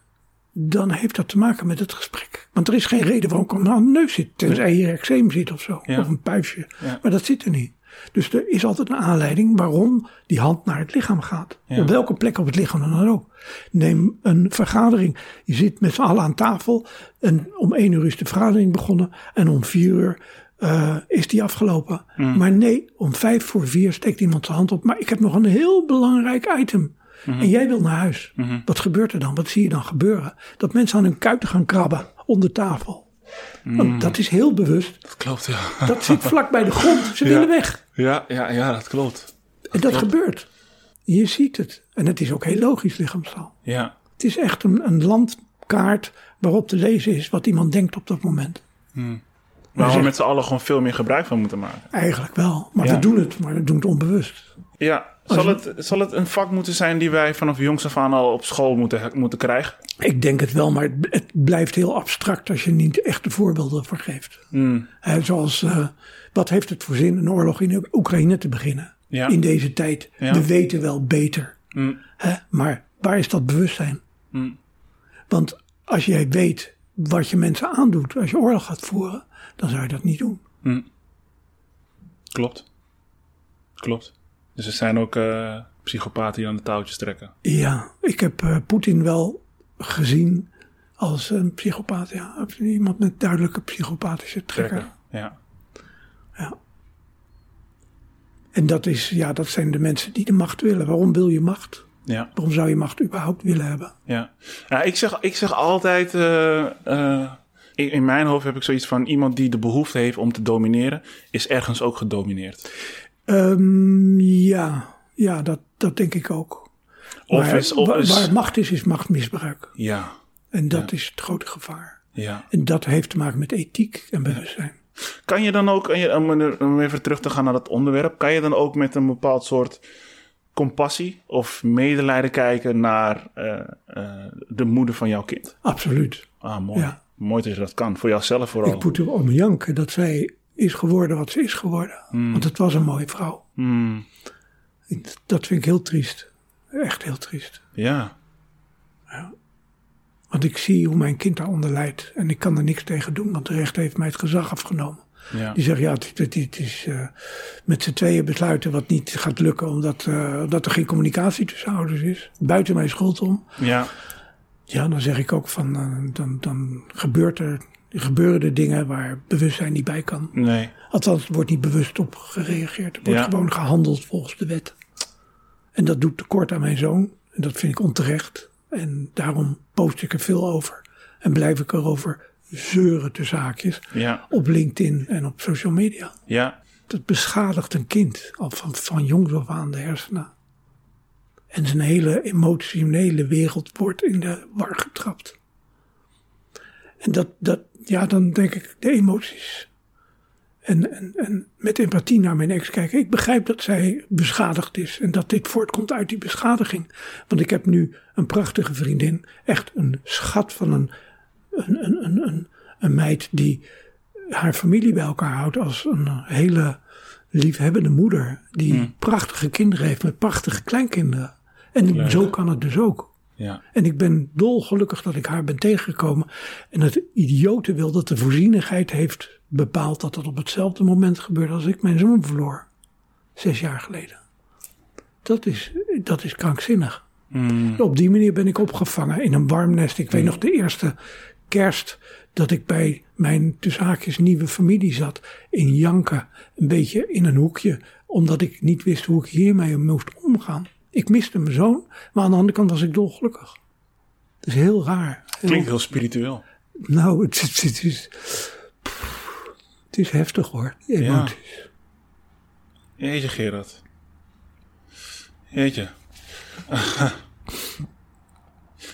dan heeft dat te maken met het gesprek. Want er is geen reden waarom ik aan mijn neus zit. Tenzij hier eczeem zit of zo. Ja. Of een puistje. Ja. Maar dat zit er niet. Dus er is altijd een aanleiding waarom die hand naar het lichaam gaat. Ja. Op welke plek op het lichaam dan ook. Neem een vergadering. Je zit met z'n allen aan tafel. En om één uur is de vergadering begonnen. En om vier uur eh, is die afgelopen. Mm. Maar nee, om vijf voor vier steekt iemand zijn hand op. Maar ik heb nog een heel belangrijk item. Mhm. En jij wil naar huis. Wat gebeurt er dan? Wat zie je dan gebeuren? Dat mensen aan hun kuiten gaan krabben onder tafel. Want dat is heel bewust. Dat klopt, ja. Dat zit vlak bij de grond. Ze Ja. willen weg. Ja, ja, ja, dat klopt. En dat klopt. gebeurt. Je ziet het. En het is ook heel logisch lichaamstaal. Ja, Het is echt een, een landkaart waarop te lezen is wat iemand denkt op dat moment. waar we met z'n allen gewoon veel meer gebruik van moeten maken. Eigenlijk wel. Maar Ja. we doen het, maar we doen het onbewust. Ja, zal het, zal het een vak moeten zijn die wij vanaf jongs af aan al op school moeten, moeten krijgen? Ik denk het wel, maar het, het blijft heel abstract als je niet echte voorbeelden voor geeft. Hmm. Zoals, eh, wat heeft het voor zin een oorlog in Oekraïne te beginnen? Ja. In deze tijd. Ja. We weten wel beter. Hmm. Hè? Maar waar is dat bewustzijn? Hmm. Want als jij weet wat je mensen aandoet als je oorlog gaat voeren, dan zou je dat niet doen. Klopt. Klopt. Dus er zijn ook eh, psychopaten die aan de touwtjes trekken. Ja, ik heb eh, Poetin wel gezien als een psychopaat. Ja, iemand met duidelijke psychopathische trekken. trekken. Ja. En dat, is, ja, dat zijn de mensen die de macht willen. Waarom wil je macht? Ja. Waarom zou je macht überhaupt willen hebben? Ja, ja ik, zeg, ik zeg altijd, eh, in, in mijn hoofd heb ik zoiets van iemand die de behoefte heeft om te domineren, is ergens ook gedomineerd. Ehm, ja, ja dat, dat denk ik ook. Of Maar is, of wa- is, waar macht is, is machtmisbruik. ja, En dat is het grote gevaar. ja. En dat heeft te maken met ethiek en bewustzijn. Kan je dan ook, om even terug te gaan naar dat onderwerp, kan je dan ook met een bepaald soort compassie of medelijden kijken naar eh, eh, de moeder van jouw kind? Absoluut. Ah, mooi. Ja. Mooi dat je dat kan, voor jouzelf vooral. Ik moet om janken dat zij is geworden wat ze is geworden. Want het was een mooie vrouw. Hmm, Dat vind ik heel triest. Echt heel triest. ja, Want ik zie hoe mijn kind daaronder lijdt. En ik kan er niks tegen doen, want de rechter heeft mij het gezag afgenomen. ja, Die zegt, ja, het, het, het is eh, met z'n tweeën besluiten wat niet gaat lukken, omdat, eh, omdat er geen communicatie tussen ouders is. Buiten mijn schuld om. ja, Ja, dan zeg ik ook van, eh, dan, dan gebeurt er, gebeuren er dingen waar bewustzijn niet bij kan. nee, Althans, er wordt niet bewust op gereageerd. Er wordt Ja. gewoon gehandeld volgens de wet. En dat doet tekort aan mijn zoon. En dat vind ik onterecht. En daarom post ik er veel over. En blijf ik erover zeuren te zaakjes. ja, Op LinkedIn en op social media. ja, Dat beschadigt een kind. Al van, van jongs af aan de hersenen. En zijn hele emotionele wereld wordt in de war getrapt. En dat, dat ja, dan denk ik, de emoties. En, en, en met empathie naar mijn ex kijken. Ik begrijp dat zij beschadigd is. En dat dit voortkomt uit die beschadiging. Want ik heb nu een prachtige vriendin. Echt een schat van een, een, een, een, een, een meid die haar familie bij elkaar houdt. Als een hele liefhebbende moeder. Die prachtige kinderen heeft met prachtige kleinkinderen. En zo kan het dus ook. Ja, En ik ben dolgelukkig dat ik haar ben tegengekomen. En het idiote wil dat de voorzienigheid heeft bepaald dat dat op hetzelfde moment gebeurde als ik mijn zoon verloor. Zes jaar geleden. Dat is, dat is krankzinnig. Hmm, Op die manier ben ik opgevangen in een warm nest. Ik weet nog de eerste kerst dat ik bij mijn tussen haakjes nieuwe familie zat. In janken, een beetje in een hoekje. Omdat ik niet wist hoe ik hiermee moest omgaan. Ik miste mijn zoon, maar aan de andere kant was ik dolgelukkig. Het is heel raar. Heel- klinkt heel spiritueel. nou, het, het, het is... Het is heftig hoor, die emoties. Jeetje, Gerard. Jeetje.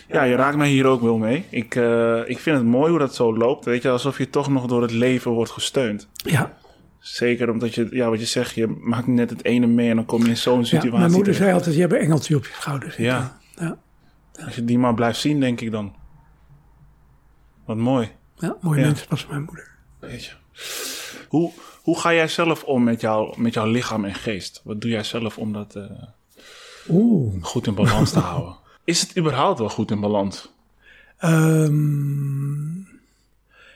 ja, je raakt mij hier ook wel mee. Ik, eh, ik vind het mooi hoe dat zo loopt. Weet je, alsof je toch nog door het leven wordt gesteund. Ja, Zeker omdat je, ja, wat je zegt, je maakt net het ene mee en dan kom je in zo'n ja, situatie. mijn moeder zei altijd, je hebt een engeltje op je schouder. Ja. Ja, Als je die maar blijft zien, denk ik dan. Wat mooi. ja mooie mensen was mijn moeder. Weet je. Hoe, hoe ga jij zelf om met, jou, met jouw lichaam en geest? Wat doe jij zelf om dat eh, Oeh. goed in balans te houden? Is het überhaupt wel goed in balans? Ehm,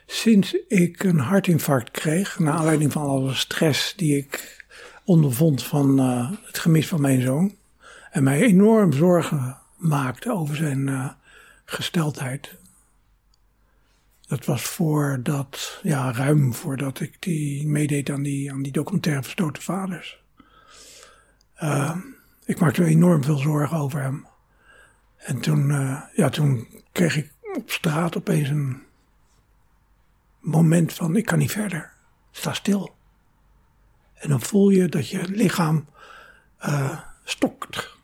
sinds ik een hartinfarct kreeg, naar aanleiding van alle stress die ik ondervond van eh, het gemis van mijn zoon, en mij enorm zorgen maakte over zijn eh, gesteldheid. Dat was voordat, ja, ruim voordat ik die meedeed aan die, aan die documentaire Verstoten Vaders. Ehm, ik maakte enorm veel zorgen over hem. En toen, eh, ja, toen kreeg ik op straat opeens een moment van ik kan niet verder. Sta stil. En dan voel je dat je lichaam uh, stokt.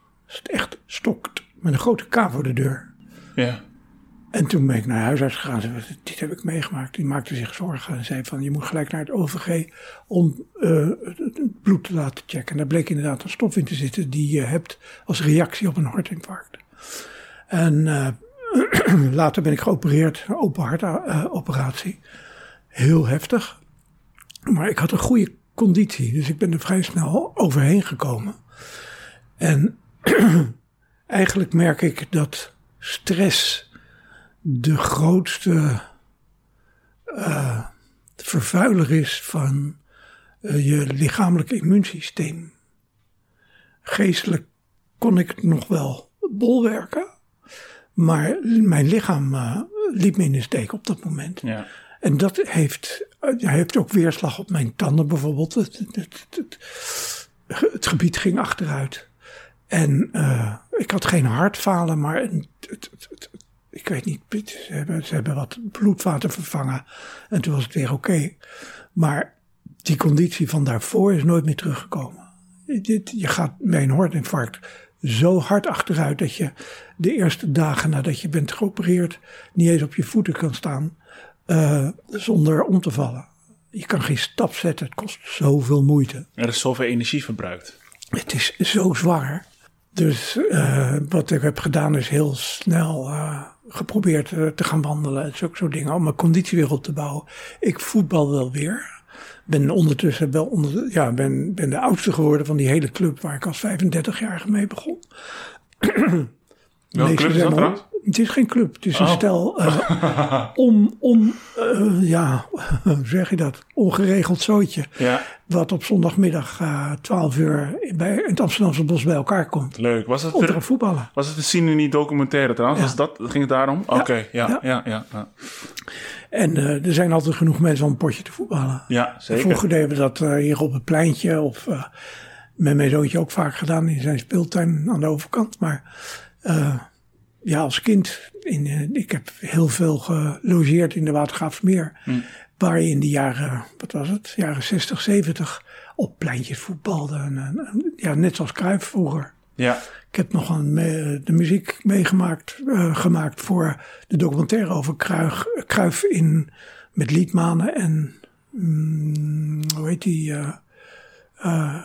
Echt stokt. Met een grote K voor de deur. Ja. En toen ben ik naar huisarts gegaan. Zei, dit heb ik meegemaakt. Die maakte zich zorgen en zei van je moet gelijk naar het OVG om uh, het bloed te laten checken. En daar bleek inderdaad een stof in te zitten die je hebt als reactie op een hartinfarct. En uh, later ben ik geopereerd, een open hartoperatie. Heel heftig. Maar ik had een goede conditie, dus ik ben er vrij snel overheen gekomen. En eigenlijk merk ik dat stress de grootste uh, vervuiler is van uh, je lichamelijke immuunsysteem. Geestelijk kon ik nog wel bolwerken, maar mijn lichaam uh, liep me in de steek op dat moment. Ja. En dat heeft, heeft ook weerslag op mijn tanden bijvoorbeeld. Het, het, het, gebied ging achteruit. En uh, ik had geen hartfalen, maar ik weet niet, ze hebben, ze hebben wat bloedvaten vervangen. En toen was het weer oké. Maar die conditie van daarvoor is nooit meer teruggekomen. Je gaat bij een hartinfarct zo hard achteruit dat je de eerste dagen nadat je bent geopereerd niet eens op je voeten kan staan uh, zonder om te vallen. Je kan geen stap zetten, het kost zoveel moeite. Er is zoveel energie verbruikt. Het is zo zwaar. Dus uh, wat ik heb gedaan is heel snel uh, geprobeerd te gaan wandelen en zulke soort dingen. Om mijn conditie weer op te bouwen. Ik voetbal wel weer. Ben ondertussen wel onder, ja, ben, ben de oudste geworden van die hele club waar ik als 35-jarige mee begon. Welke club is dat trouwens? Het is geen club, het is een oh. stel uh, om, om uh, ja, hoe zeg je dat, ongeregeld zootje. Ja. Wat op zondagmiddag uh, 12 uur bij, in het Amsterdamse bos bij elkaar komt. Leuk. Was het om te voetballen. Was het een zien niet documentaire trouwens? Ja. Was dat, ging het daarom? Oké, okay, ja, ja, ja, ja, ja. En er zijn altijd genoeg mensen om een potje te voetballen. Ja, zeker. Vroeger deden we dat hier op het pleintje of met mijn zoontje ook vaak gedaan in zijn speeltuin aan de overkant. Maar ja, als kind, in, uh, ik heb heel veel gelogeerd in de Watergraafsmeer. Mm. Waar je in de jaren, wat was het, jaren 60, 70 op pleintjes voetbalde. En, en, ja, net zoals Cruijff vroeger. Ja. Ik heb nog een, de muziek meegemaakt, uh, gemaakt voor de documentaire over Cruijff, Cruijff in, met Liedmanen en, mm, hoe heet die, uh,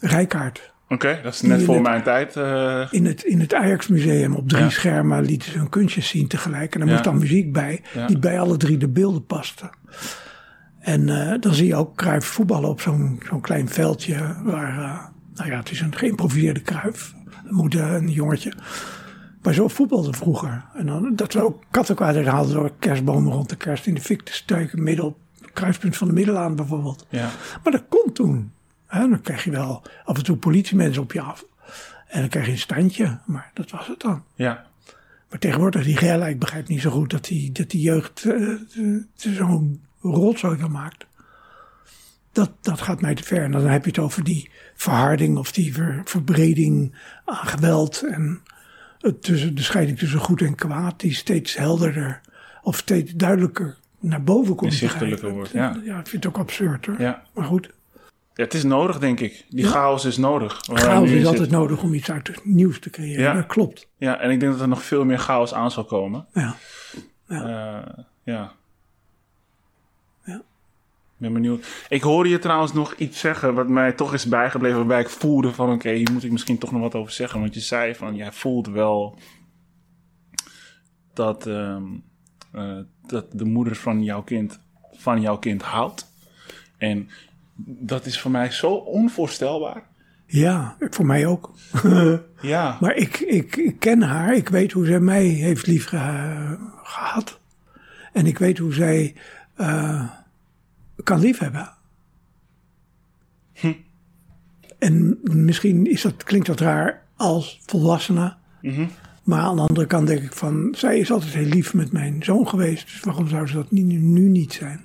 Rijkaard. Oké, okay, dat is net voor het, mijn tijd. Uh... In, het, in het Ajax Museum op drie ja. schermen lieten ze hun kunstjes zien tegelijk. En er ja. moest dan muziek bij, ja. die bij alle drie de beelden paste. En uh, dan zie je ook Kruif voetballen op zo'n zo'n klein veldje. Waar, uh, nou ja, het is een geïmproviseerde Kruif. Moeder, een jongetje. Maar zo voetbalde vroeger. En dan, dat we ook kattenkwaad haalden door kerstbomen rond de kerst in de fik te steuken. Midden op het kruispunt van de Middelaan bijvoorbeeld. Ja. Maar dat kon toen. He, dan krijg je wel af en toe politiemensen op je af. En dan krijg je een standje, maar dat was het dan. Ja. Maar tegenwoordig, die Gella, ik begrijp niet zo goed dat die, dat die jeugd uh, zo'n rotzooi van maakt. Dat, dat gaat mij te ver. En dan heb je het over die verharding of die ver, verbreding aan geweld. En het tussen, de scheiding tussen goed en kwaad, die steeds helderder of steeds duidelijker naar boven komt. Inzichtelijker wordt, ja. Ja, ik vind het ook absurd hoor. Ja. Maar goed. Ja, het is nodig, denk ik. Die ja. chaos is nodig. Chaos is altijd nodig om iets uit nieuws te creëren. Ja. Dat klopt. Ja, en ik denk dat er nog veel meer chaos aan zal komen. Ja. Ja. Uh, ja. ja. ben benieuwd. Ik hoorde je trouwens nog iets zeggen wat mij toch is bijgebleven. Waarbij ik voelde van, oké, okay, hier moet ik misschien toch nog wat over zeggen. Want je zei van, jij voelt wel dat, um, uh, dat de moeder van jouw kind van jouw kind houdt. En dat is voor mij zo onvoorstelbaar. Ja, voor mij ook. ja. Maar ik, ik, ik, ken haar. Ik weet hoe zij mij heeft lief gehad. En ik weet hoe zij uh, kan liefhebben. Hm. En misschien is dat, klinkt dat raar als volwassene. Mm -hmm. Maar aan de andere kant denk ik van... zij is altijd heel lief met mijn zoon geweest. Dus waarom zou ze dat nu, nu niet zijn?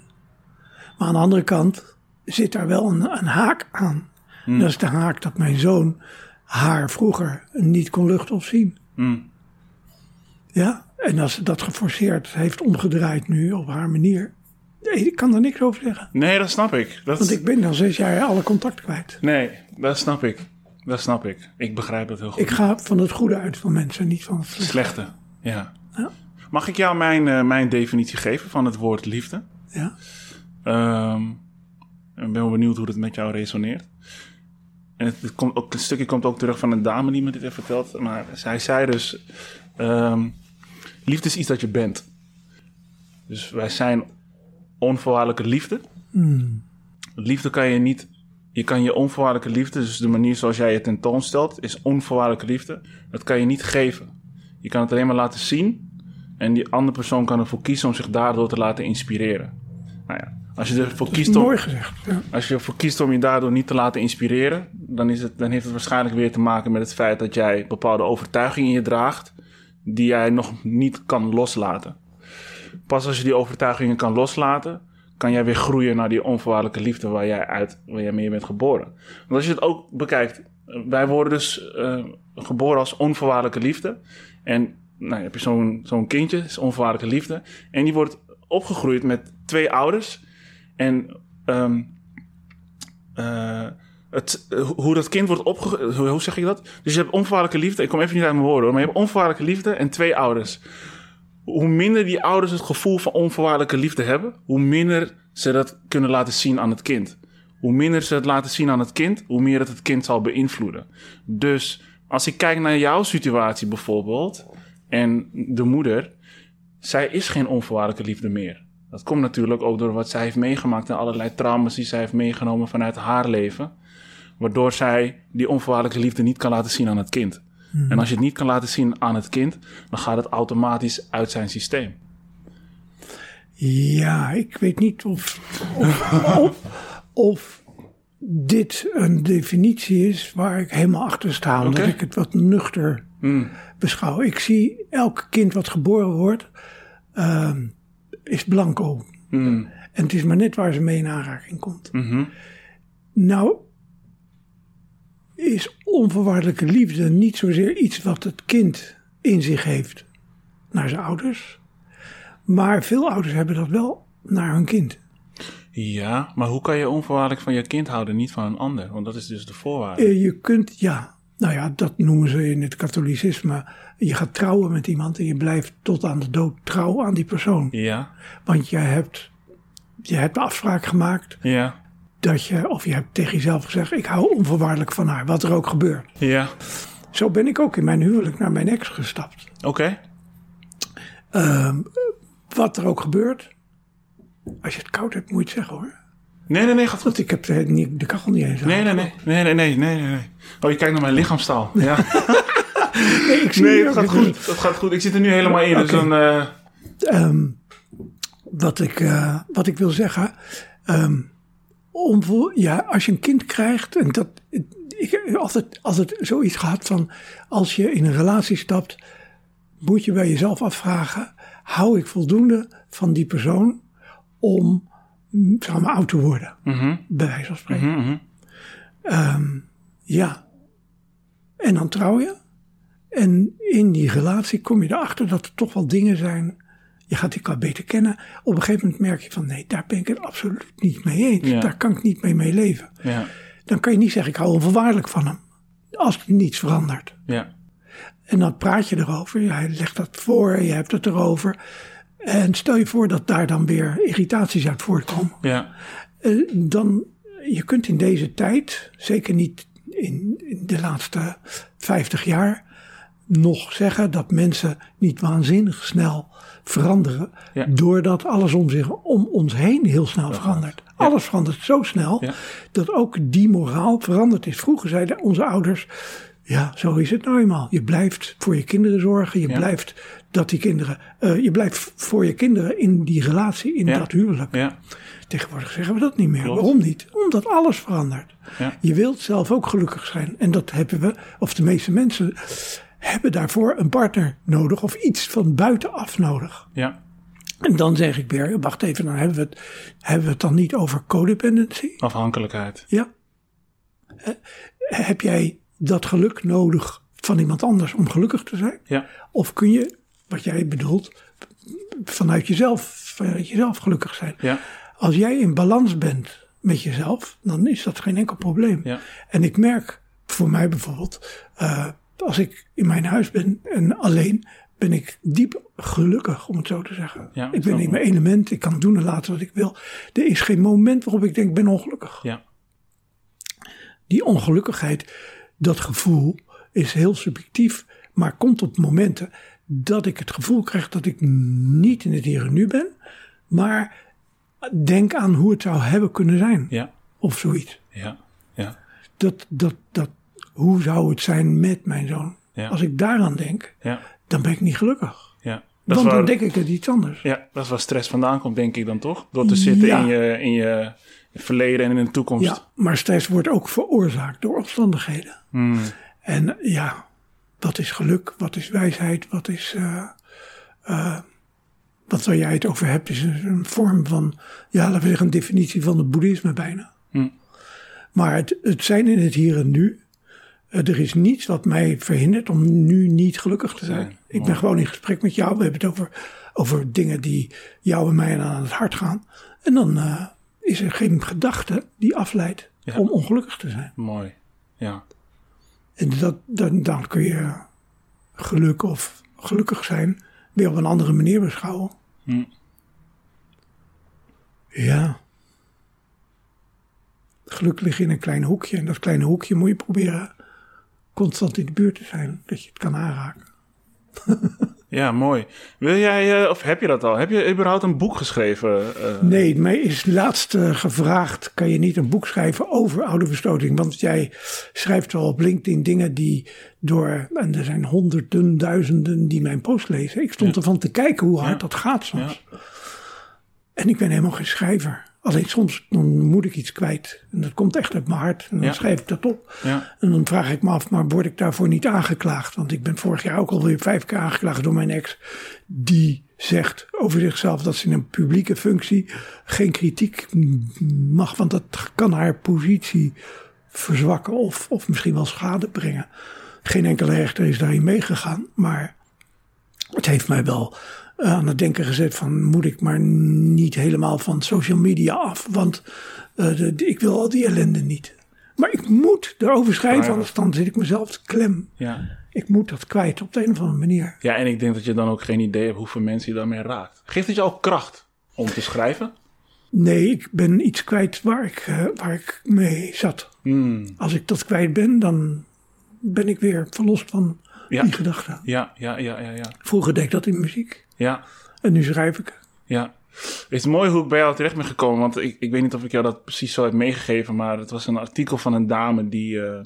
Maar aan de andere kant zit daar wel een, een haak aan. Hmm. Dat is de haak dat mijn zoon haar vroeger niet kon luchten of zien. Hmm. Ja, en als ze dat geforceerd heeft omgedraaid nu op haar manier. Ik kan er niks over zeggen. Nee, dat snap ik. Dat... Want ik ben al zes jaar alle contact kwijt. Nee, dat snap ik. Dat snap ik. Ik begrijp het heel goed. Ik ga van het goede uit van mensen, niet van het slechte. Slechte, ja. Ja. Mag ik jou mijn, eh, mijn definitie geven van het woord liefde? Ja. Ehm, ik ben wel benieuwd hoe het met jou resoneert. En het, het komt ook, het stukje komt ook terug van een dame die me dit heeft verteld. Maar zij zei dus... ehm, liefde is iets dat je bent. Dus wij zijn onvoorwaardelijke liefde. Liefde kan je niet... Je kan je onvoorwaardelijke liefde, dus de manier zoals jij je tentoonstelt, is onvoorwaardelijke liefde. Dat kan je niet geven. Je kan het alleen maar laten zien. En die andere persoon kan ervoor kiezen om zich daardoor te laten inspireren. Nou ja, als je ervoor kiest om... Mooi gezegd. Ja. Als je ervoor kiest om je daardoor niet te laten inspireren, dan, is het, dan heeft het waarschijnlijk weer te maken met het feit dat jij bepaalde overtuigingen in je draagt, die jij nog niet kan loslaten. Pas als je die overtuigingen kan loslaten, kan jij weer groeien naar die onvoorwaardelijke liefde waar jij, uit, waar jij mee bent geboren. Want als je het ook bekijkt, wij worden dus eh, geboren als onvoorwaardelijke liefde. En nou, heb je zo'n zo'n kindje, is onvoorwaardelijke liefde. En die wordt opgegroeid met twee ouders. En ehm, eh, het, eh, hoe dat kind wordt opge... Hoe, zeg je dat? Dus je hebt onvoorwaardelijke liefde. Ik kom even niet uit mijn woorden hoor. Maar je hebt onvoorwaardelijke liefde en twee ouders. Hoe minder die ouders het gevoel van onvoorwaardelijke liefde hebben... hoe minder ze dat kunnen laten zien aan het kind. Hoe minder ze het laten zien aan het kind... hoe meer het het kind zal beïnvloeden. Dus als ik kijk naar jouw situatie bijvoorbeeld... en de moeder... zij is geen onvoorwaardelijke liefde meer. Dat komt natuurlijk ook door wat zij heeft meegemaakt... en allerlei trauma's die zij heeft meegenomen vanuit haar leven... waardoor zij die onvoorwaardelijke liefde niet kan laten zien aan het kind. En als je het niet kan laten zien aan het kind... dan gaat het automatisch uit zijn systeem. Ja, ik weet niet of, of, of, of dit een definitie is waar ik helemaal achter sta. Omdat ik het wat nuchter beschouw. Ik zie elk kind wat geboren wordt, ehm, is blanco. En het is maar net waar ze mee in aanraking komt. Nou, is onvoorwaardelijke liefde niet zozeer iets wat het kind in zich heeft naar zijn ouders. Maar veel ouders hebben dat wel naar hun kind. Ja, maar hoe kan je onvoorwaardelijk van je kind houden, niet van een ander? Want dat is dus de voorwaarde. Eh, Je kunt, ja, nou ja, dat noemen ze in het katholicisme je gaat trouwen met iemand en je blijft tot aan de dood trouw aan die persoon. Ja. Want je hebt, je hebt de afspraak gemaakt. Ja. Dat je, of je hebt tegen jezelf gezegd: ik hou onvoorwaardelijk van haar, wat er ook gebeurt. Ja. Zo ben ik ook in mijn huwelijk naar mijn ex gestapt. Oké. Ehm, wat er ook gebeurt, als je het koud hebt, moet je het zeggen hoor. Nee, nee, nee, goed. Want ik heb de, de kachel niet eens aan. Nee nee, nee, nee, nee, nee, nee, nee, Oh, je kijkt naar mijn lichaamstaal. Ja. Nee, ik zie Nee, hier het ook gaat goed. Het gaat goed. Ik zit er nu helemaal in. Dus dan, eh, Ehm, wat, ik, eh, wat ik wil zeggen. onvo- ja, als je een kind krijgt. En dat, ik heb altijd, altijd zoiets gehad van. Als je in een relatie stapt. Moet je bij jezelf afvragen. Hou ik voldoende van die persoon. Om mm, samen oud te worden. Bij wijze van spreken. mhm, Ehm, ja. En dan trouw je. En in die relatie kom je erachter dat er toch wel dingen zijn. Je gaat elkaar beter kennen. Op een gegeven moment merk je van nee, daar ben ik het absoluut niet mee eens. Ja. Daar kan ik niet mee, mee leven. ja, Dan kan je niet zeggen ik hou onvoorwaardelijk van hem. Als er niets verandert. ja, En dan praat je erover. Hij legt dat voor, je hebt het erover. En stel je voor dat daar dan weer irritaties uit voortkomen. ja, Eh, dan, je kunt in deze tijd, zeker niet in, in de laatste 50 jaar, nog zeggen dat mensen niet waanzinnig snel veranderen. Ja. Doordat alles om, zich, om ons heen heel snel verandert. Alles verandert zo snel Ja. dat ook die moraal veranderd is. Vroeger zeiden onze ouders, ja, zo is het nou eenmaal. Je blijft voor je kinderen zorgen. Je blijft dat die kinderen, eh, je blijft voor je kinderen in die relatie, in dat huwelijk. ja, Tegenwoordig zeggen we dat niet meer. Klopt. Waarom niet? Omdat alles verandert. Je wilt zelf ook gelukkig zijn. En dat hebben we, of de meeste mensen hebben daarvoor een partner nodig of iets van buitenaf nodig. ja, En dan zeg ik weer, wacht even, dan hebben we het, hebben we het dan niet over codependency? afhankelijkheid. Ja. Heb jij dat geluk nodig van iemand anders om gelukkig te zijn? Ja, Of kun je, wat jij bedoelt, vanuit jezelf, vanuit jezelf gelukkig zijn. Ja. Als jij in balans bent met jezelf, dan is dat geen enkel probleem. Ja. En ik merk voor mij bijvoorbeeld, eh, als ik in mijn huis ben en alleen, ben ik diep gelukkig, om het zo te zeggen. Ja, ik ben in mijn element, ik kan doen en laten wat ik wil. Er is geen moment waarop ik denk, ik ben ongelukkig. Ja. Die ongelukkigheid, dat gevoel, is heel subjectief, maar komt op momenten dat ik het gevoel krijg dat ik niet in het hier en nu ben, maar denk aan hoe het zou hebben kunnen zijn, Ja. of zoiets. Ja. Ja. Dat, dat, dat, hoe zou het zijn met mijn zoon? Ja. Als ik daaraan denk, Ja. dan ben ik niet gelukkig. Ja. Dat dan denk ik het iets anders. ja, dat is waar stress vandaan komt, denk ik dan toch? Door te zitten in, je, in je verleden en in de toekomst. Ja, maar stress wordt ook veroorzaakt door omstandigheden. Hmm. En ja, wat is geluk? Wat is wijsheid? Wat is. eh, eh, wat waar jij het over hebt, is een, vorm van. Ja, laten we zeggen, een definitie van het boeddhisme bijna. Hm. Maar het, het zijn in het hier en nu. Eh, er is niets wat mij verhindert om nu niet gelukkig te zijn. Ik ben gewoon in gesprek met jou. We hebben het over, over dingen die jou en mij aan het hart gaan. En dan eh, is er geen gedachte die afleidt Ja. om ongelukkig te zijn. Mooi. Ja. En dat, dan, dan kun je geluk of gelukkig zijn weer op een andere manier beschouwen. Hm. Ja. Geluk ligt in een klein hoekje. En dat kleine hoekje moet je proberen constant in de buurt te zijn. Dat je het kan aanraken. Ja, mooi. Wil jij, eh, of heb je dat al? Heb je überhaupt een boek geschreven? eh? Nee, mij is laatst eh, gevraagd: kan je niet een boek schrijven over ouderverstoting? Want jij schrijft wel op LinkedIn dingen die door. En er zijn honderden, duizenden die mijn post lezen. Ik stond ervan te kijken hoe hard Ja. dat gaat soms. En ik ben helemaal geen schrijver. Alleen soms dan moet ik iets kwijt. En dat komt echt uit mijn hart. En dan Ja. schrijf ik dat op. Ja. En dan vraag ik me af, maar word ik daarvoor niet aangeklaagd? Want ik ben vorig jaar ook alweer vijf keer aangeklaagd door mijn ex. Die zegt over zichzelf dat ze in een publieke functie geen kritiek mag. Want dat kan haar positie verzwakken of, of misschien wel schade brengen. Geen enkele rechter is daarin meegegaan. Maar het heeft mij wel aan het denken gezet van moet ik maar niet helemaal van social media af. Want eh, de- de- ik wil al die ellende niet. Maar ik moet erover schrijven, Ja. anders dan zit ik mezelf te klem. Ja. Ik moet dat kwijt op de een of andere manier. ja, en ik denk dat je dan ook geen idee hebt hoeveel mensen je daarmee raakt. Geeft het je ook kracht om te schrijven? Nee, ik ben iets kwijt waar ik, eh, waar ik mee zat. Hmm. Als ik dat kwijt ben, dan ben ik weer verlost van Ja. die gedachten. Ja, ja, ja, ja, ja. Vroeger deed ik dat in muziek. Ja, En nu schrijf ik. ja. Het is mooi hoe ik bij jou terecht ben gekomen, want ik, ik weet niet of ik jou dat precies zo heb meegegeven, maar het was een artikel van een dame die, eh,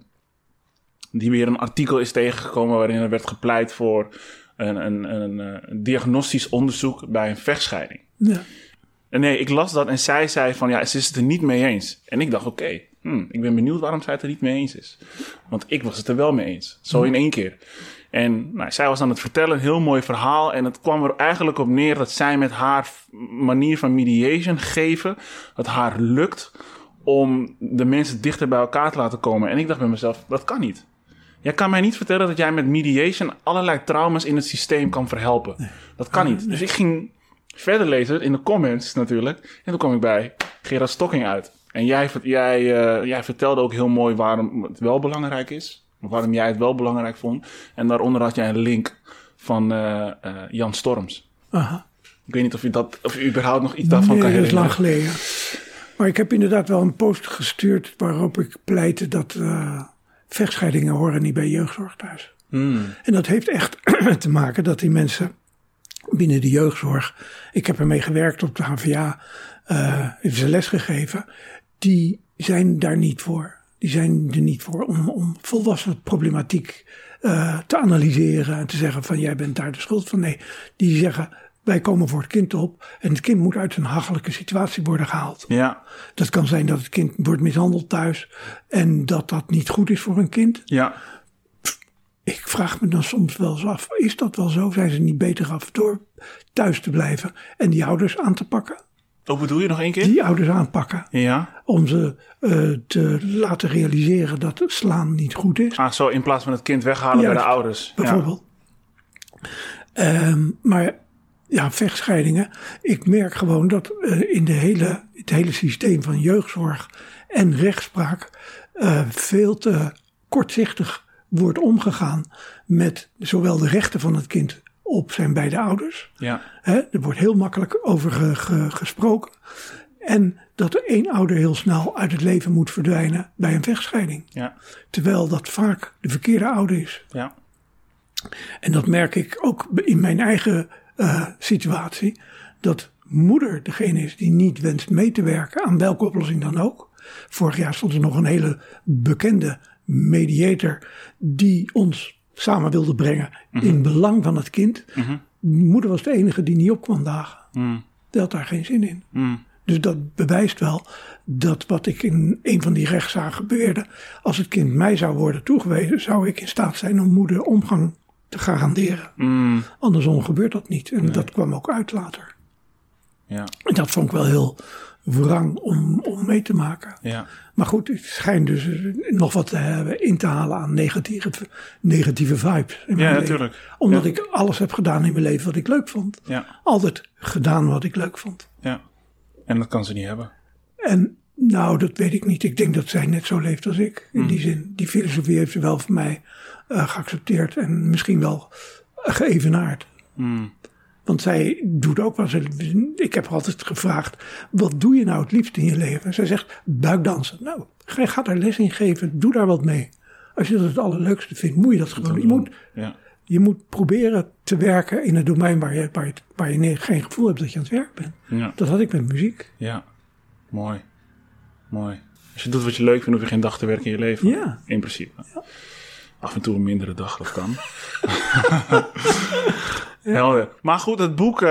die weer een artikel is tegengekomen waarin er werd gepleit voor een, een, een, een diagnostisch onderzoek bij een vechtscheiding. Ja. En nee, ik las dat en zij zei van ja, ze is het er niet mee eens. En ik dacht, oké, hmm, ik ben benieuwd waarom zij het er niet mee eens is. Want ik was het er wel mee eens. Zo in één keer. En nou, zij was aan het vertellen, een heel mooi verhaal. En het kwam er eigenlijk op neer dat zij met haar manier van mediation geven, het haar lukt om de mensen dichter bij elkaar te laten komen. En ik dacht bij mezelf, dat kan niet. Jij kan mij niet vertellen dat jij met mediation allerlei trauma's in het systeem kan verhelpen. Dat kan niet. Dus ik ging verder lezen in de comments natuurlijk. En toen kwam ik bij Gerard Stokking uit. En jij, eh, jij vertelde ook heel mooi waarom het wel belangrijk is. Waarom jij het wel belangrijk vond. En daaronder had jij een link van eh, eh, Jan Storms. Aha. Ik weet niet of je, dat, of je überhaupt nog iets daarvan nee, kan dat is lang herinneren. geleden. Maar ik heb inderdaad wel een post gestuurd waarop ik pleitte dat eh, vechtscheidingen horen niet bij jeugdzorg thuis. Hmm, En dat heeft echt te maken dat die mensen binnen de jeugdzorg, ik heb ermee gewerkt op de HVA, heeft ze les gegeven, die zijn daar niet voor. Die zijn er niet voor om, om volwassen problematiek eh, te analyseren en te zeggen van jij bent daar de schuld van. Nee, die zeggen wij komen voor het kind op en het kind moet uit een hachelijke situatie worden gehaald. Ja, Dat kan zijn dat het kind wordt mishandeld thuis en dat dat niet goed is voor een kind. ja, Ik vraag me dan soms wel eens af, is dat wel zo? Zijn ze niet beter af door thuis te blijven en die ouders aan te pakken? Hoe bedoel je nog één keer? Die ouders aanpakken Ja. om ze eh, te laten realiseren dat slaan niet goed is, Ah, zo in plaats van het kind weghalen bij de ouders. Ja. bijvoorbeeld. Ehm, maar ja, vechtscheidingen. Ik merk gewoon dat eh, in de hele, het hele systeem van jeugdzorg en rechtspraak eh, veel te kortzichtig wordt omgegaan met zowel de rechten van het kind op zijn beide ouders. Ja. Er wordt heel makkelijk over ge- ge- gesproken. En dat er één ouder heel snel uit het leven moet verdwijnen bij een vechtscheiding. Ja. Terwijl dat vaak de verkeerde ouder is. Ja. En dat merk ik ook in mijn eigen eh, situatie. Dat moeder degene is die niet wenst mee te werken aan welke oplossing dan ook. Vorig jaar stond er nog een hele bekende mediator die ons samen wilde brengen in belang van het kind. Moeder was de enige die niet op kwam dagen. Mm. Die had daar geen zin in. Dus dat bewijst wel dat wat ik in een van die rechtszaken beweerde. Als het kind mij zou worden toegewezen, zou ik in staat zijn om moeder omgang te garanderen. Andersom gebeurt dat niet. En dat kwam ook uit later. Ja. En dat vond ik wel heel wrang om, om mee te maken. Ja. Maar goed, het schijnt dus nog wat te hebben in te halen aan negatieve, negatieve vibes. in mijn Ja, leven. natuurlijk. Omdat ik alles heb gedaan in mijn leven wat ik leuk vond. Ja. Altijd gedaan wat ik leuk vond. Ja. En dat kan ze niet hebben. En nou, dat weet ik niet. Ik denk dat zij net zo leeft als ik. Hmm. In die zin, die filosofie heeft ze wel voor mij eh, geaccepteerd. En misschien wel geëvenaard. Mm. Want zij doet ook wel. Ik heb haar altijd gevraagd: wat doe je nou het liefst in je leven? Zij zegt buikdansen. Nou, ga, ga daar les in geven. Doe daar wat mee. Als je dat het allerleukste vindt, moet je dat gewoon. Je moet, Ja. je moet proberen te werken in een domein waar je, waar je, waar je geen gevoel hebt dat je aan het werk bent. Ja. Dat had ik met muziek. Ja. Mooi. Mooi. Als je doet wat je leuk vindt, hoef je geen dag te werken in je leven. Ja. In principe. Af en toe een mindere dag, dat kan. Helder. Maar goed, het boek, eh,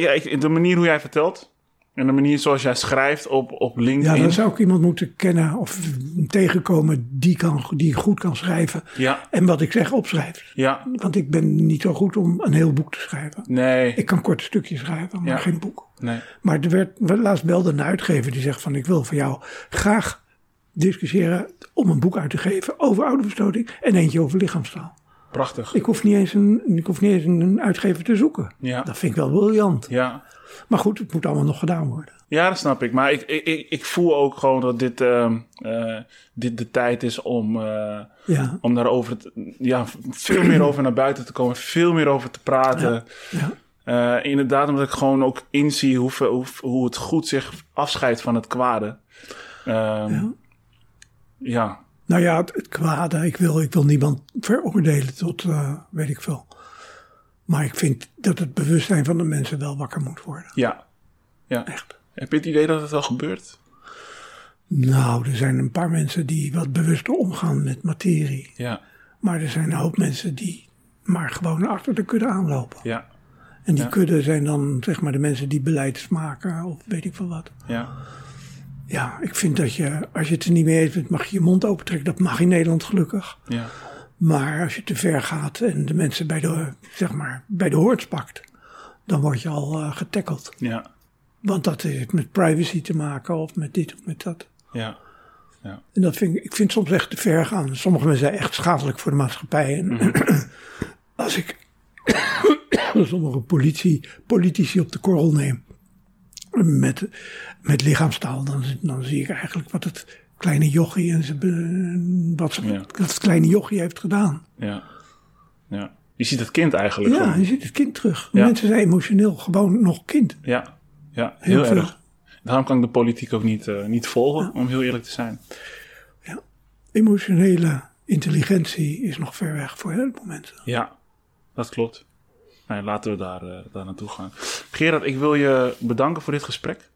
ja, ik- de manier hoe jij vertelt. En de manier zoals jij schrijft op, op Ja, LinkedIn. dan zou ik iemand moeten kennen of tegenkomen die, kan, die goed kan schrijven. Ja, En wat ik zeg opschrijft. ja, Want ik ben niet zo goed om een heel boek te schrijven. nee, Ik kan korte stukjes schrijven, maar Ja. geen boek. nee. Maar er werd laatst belde een uitgever die zegt van ik wil van jou graag discussiëren om een boek uit te geven over ouderverstoting en eentje over lichaamstaal. Prachtig. Ik hoef niet eens een, ik hoef niet eens een uitgever te zoeken. Ja. Dat vind ik wel briljant. Ja. Maar goed, het moet allemaal nog gedaan worden. Ja, dat snap ik. Maar ik, ik, ik, voel ook gewoon dat dit, ehm, eh, dit de tijd is om, eh, Ja, om daarover te- ja, veel meer over naar buiten te komen. Veel meer over te praten. ja. Eh, inderdaad, omdat ik gewoon ook inzie hoe, hoe, hoe het goed zich afscheidt van het kwade. Ehm, Ja. Ja. Nou ja, het, het kwade. Ik wil, ik wil niemand veroordelen tot eh, weet ik veel. Maar ik vind dat het bewustzijn van de mensen wel wakker moet worden. Ja. ja. Echt. Heb je het idee dat het wel gebeurt? Nou, er zijn een paar mensen die wat bewuster omgaan met materie. Ja. Maar er zijn een hoop mensen die maar gewoon achter de kudde aanlopen. Ja. En die Ja. kudde zijn dan zeg maar de mensen die beleid maken of weet ik veel wat. Ja. Ja, ik vind dat je, als je het er niet mee eens bent, mag je je mond opentrekken. Dat mag in Nederland gelukkig. Ja. Maar als je te ver gaat en de mensen bij de, zeg maar, bij de hoorts pakt, dan word je al eh getackeld. Ja. Want dat heeft met privacy te maken of met dit of met dat. Ja. En dat vind ik, ik vind soms echt te ver gaan. Sommige mensen zijn echt schadelijk voor de maatschappij. En als ik sommige politie, politici op de korrel neem met, met lichaamstaal, dan, dan zie ik eigenlijk wat het kleine jochie en ze, be- wat, ze, Ja. kleine jochie heeft gedaan. Ja. Ja. Je ziet het kind eigenlijk. Ja, gewoon. je ziet het kind terug. Ja. Mensen zijn emotioneel gewoon nog kind. Ja, ja heel, erg. Daarom kan ik de politiek ook niet, eh, niet volgen, om heel eerlijk te zijn. Ja. Emotionele intelligentie is nog ver weg voor heel veel mensen. Ja, dat klopt. Laten we daar, eh, daar naartoe gaan. Gerard, ik wil je bedanken voor dit gesprek.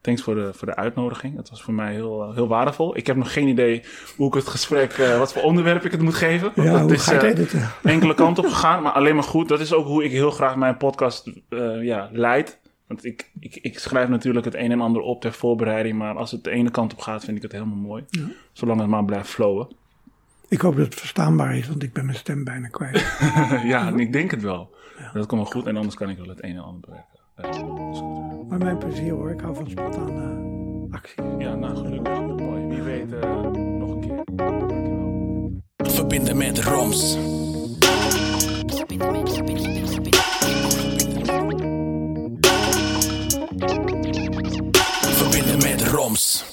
Thanks voor de, voor de uitnodiging. Het was voor mij heel, eh, heel waardevol. Ik heb nog geen idee hoe ik het gesprek, eh, wat voor onderwerp ik het moet geven. Want Ja, het is enkele kanten op gegaan, maar alleen maar goed. Dat is ook hoe ik heel graag mijn podcast ja, leid. Want ik, ik, ik schrijf natuurlijk het een en ander op ter voorbereiding, maar als het de ene kant op gaat, vind ik het helemaal mooi. Zolang het maar blijft flowen. Ik hoop dat het verstaanbaar is, want ik ben mijn stem bijna kwijt. ja, ik denk het wel. Dat komt wel goed en anders kan ik wel het een en ander bewerken. Maar mijn plezier hoor, ik hou van spontane eh, acties. Ja, nou gelukkig. Wie weet eh, nog een keer. Verbinden met Roms. Verbinden met. Verbinden met Roms.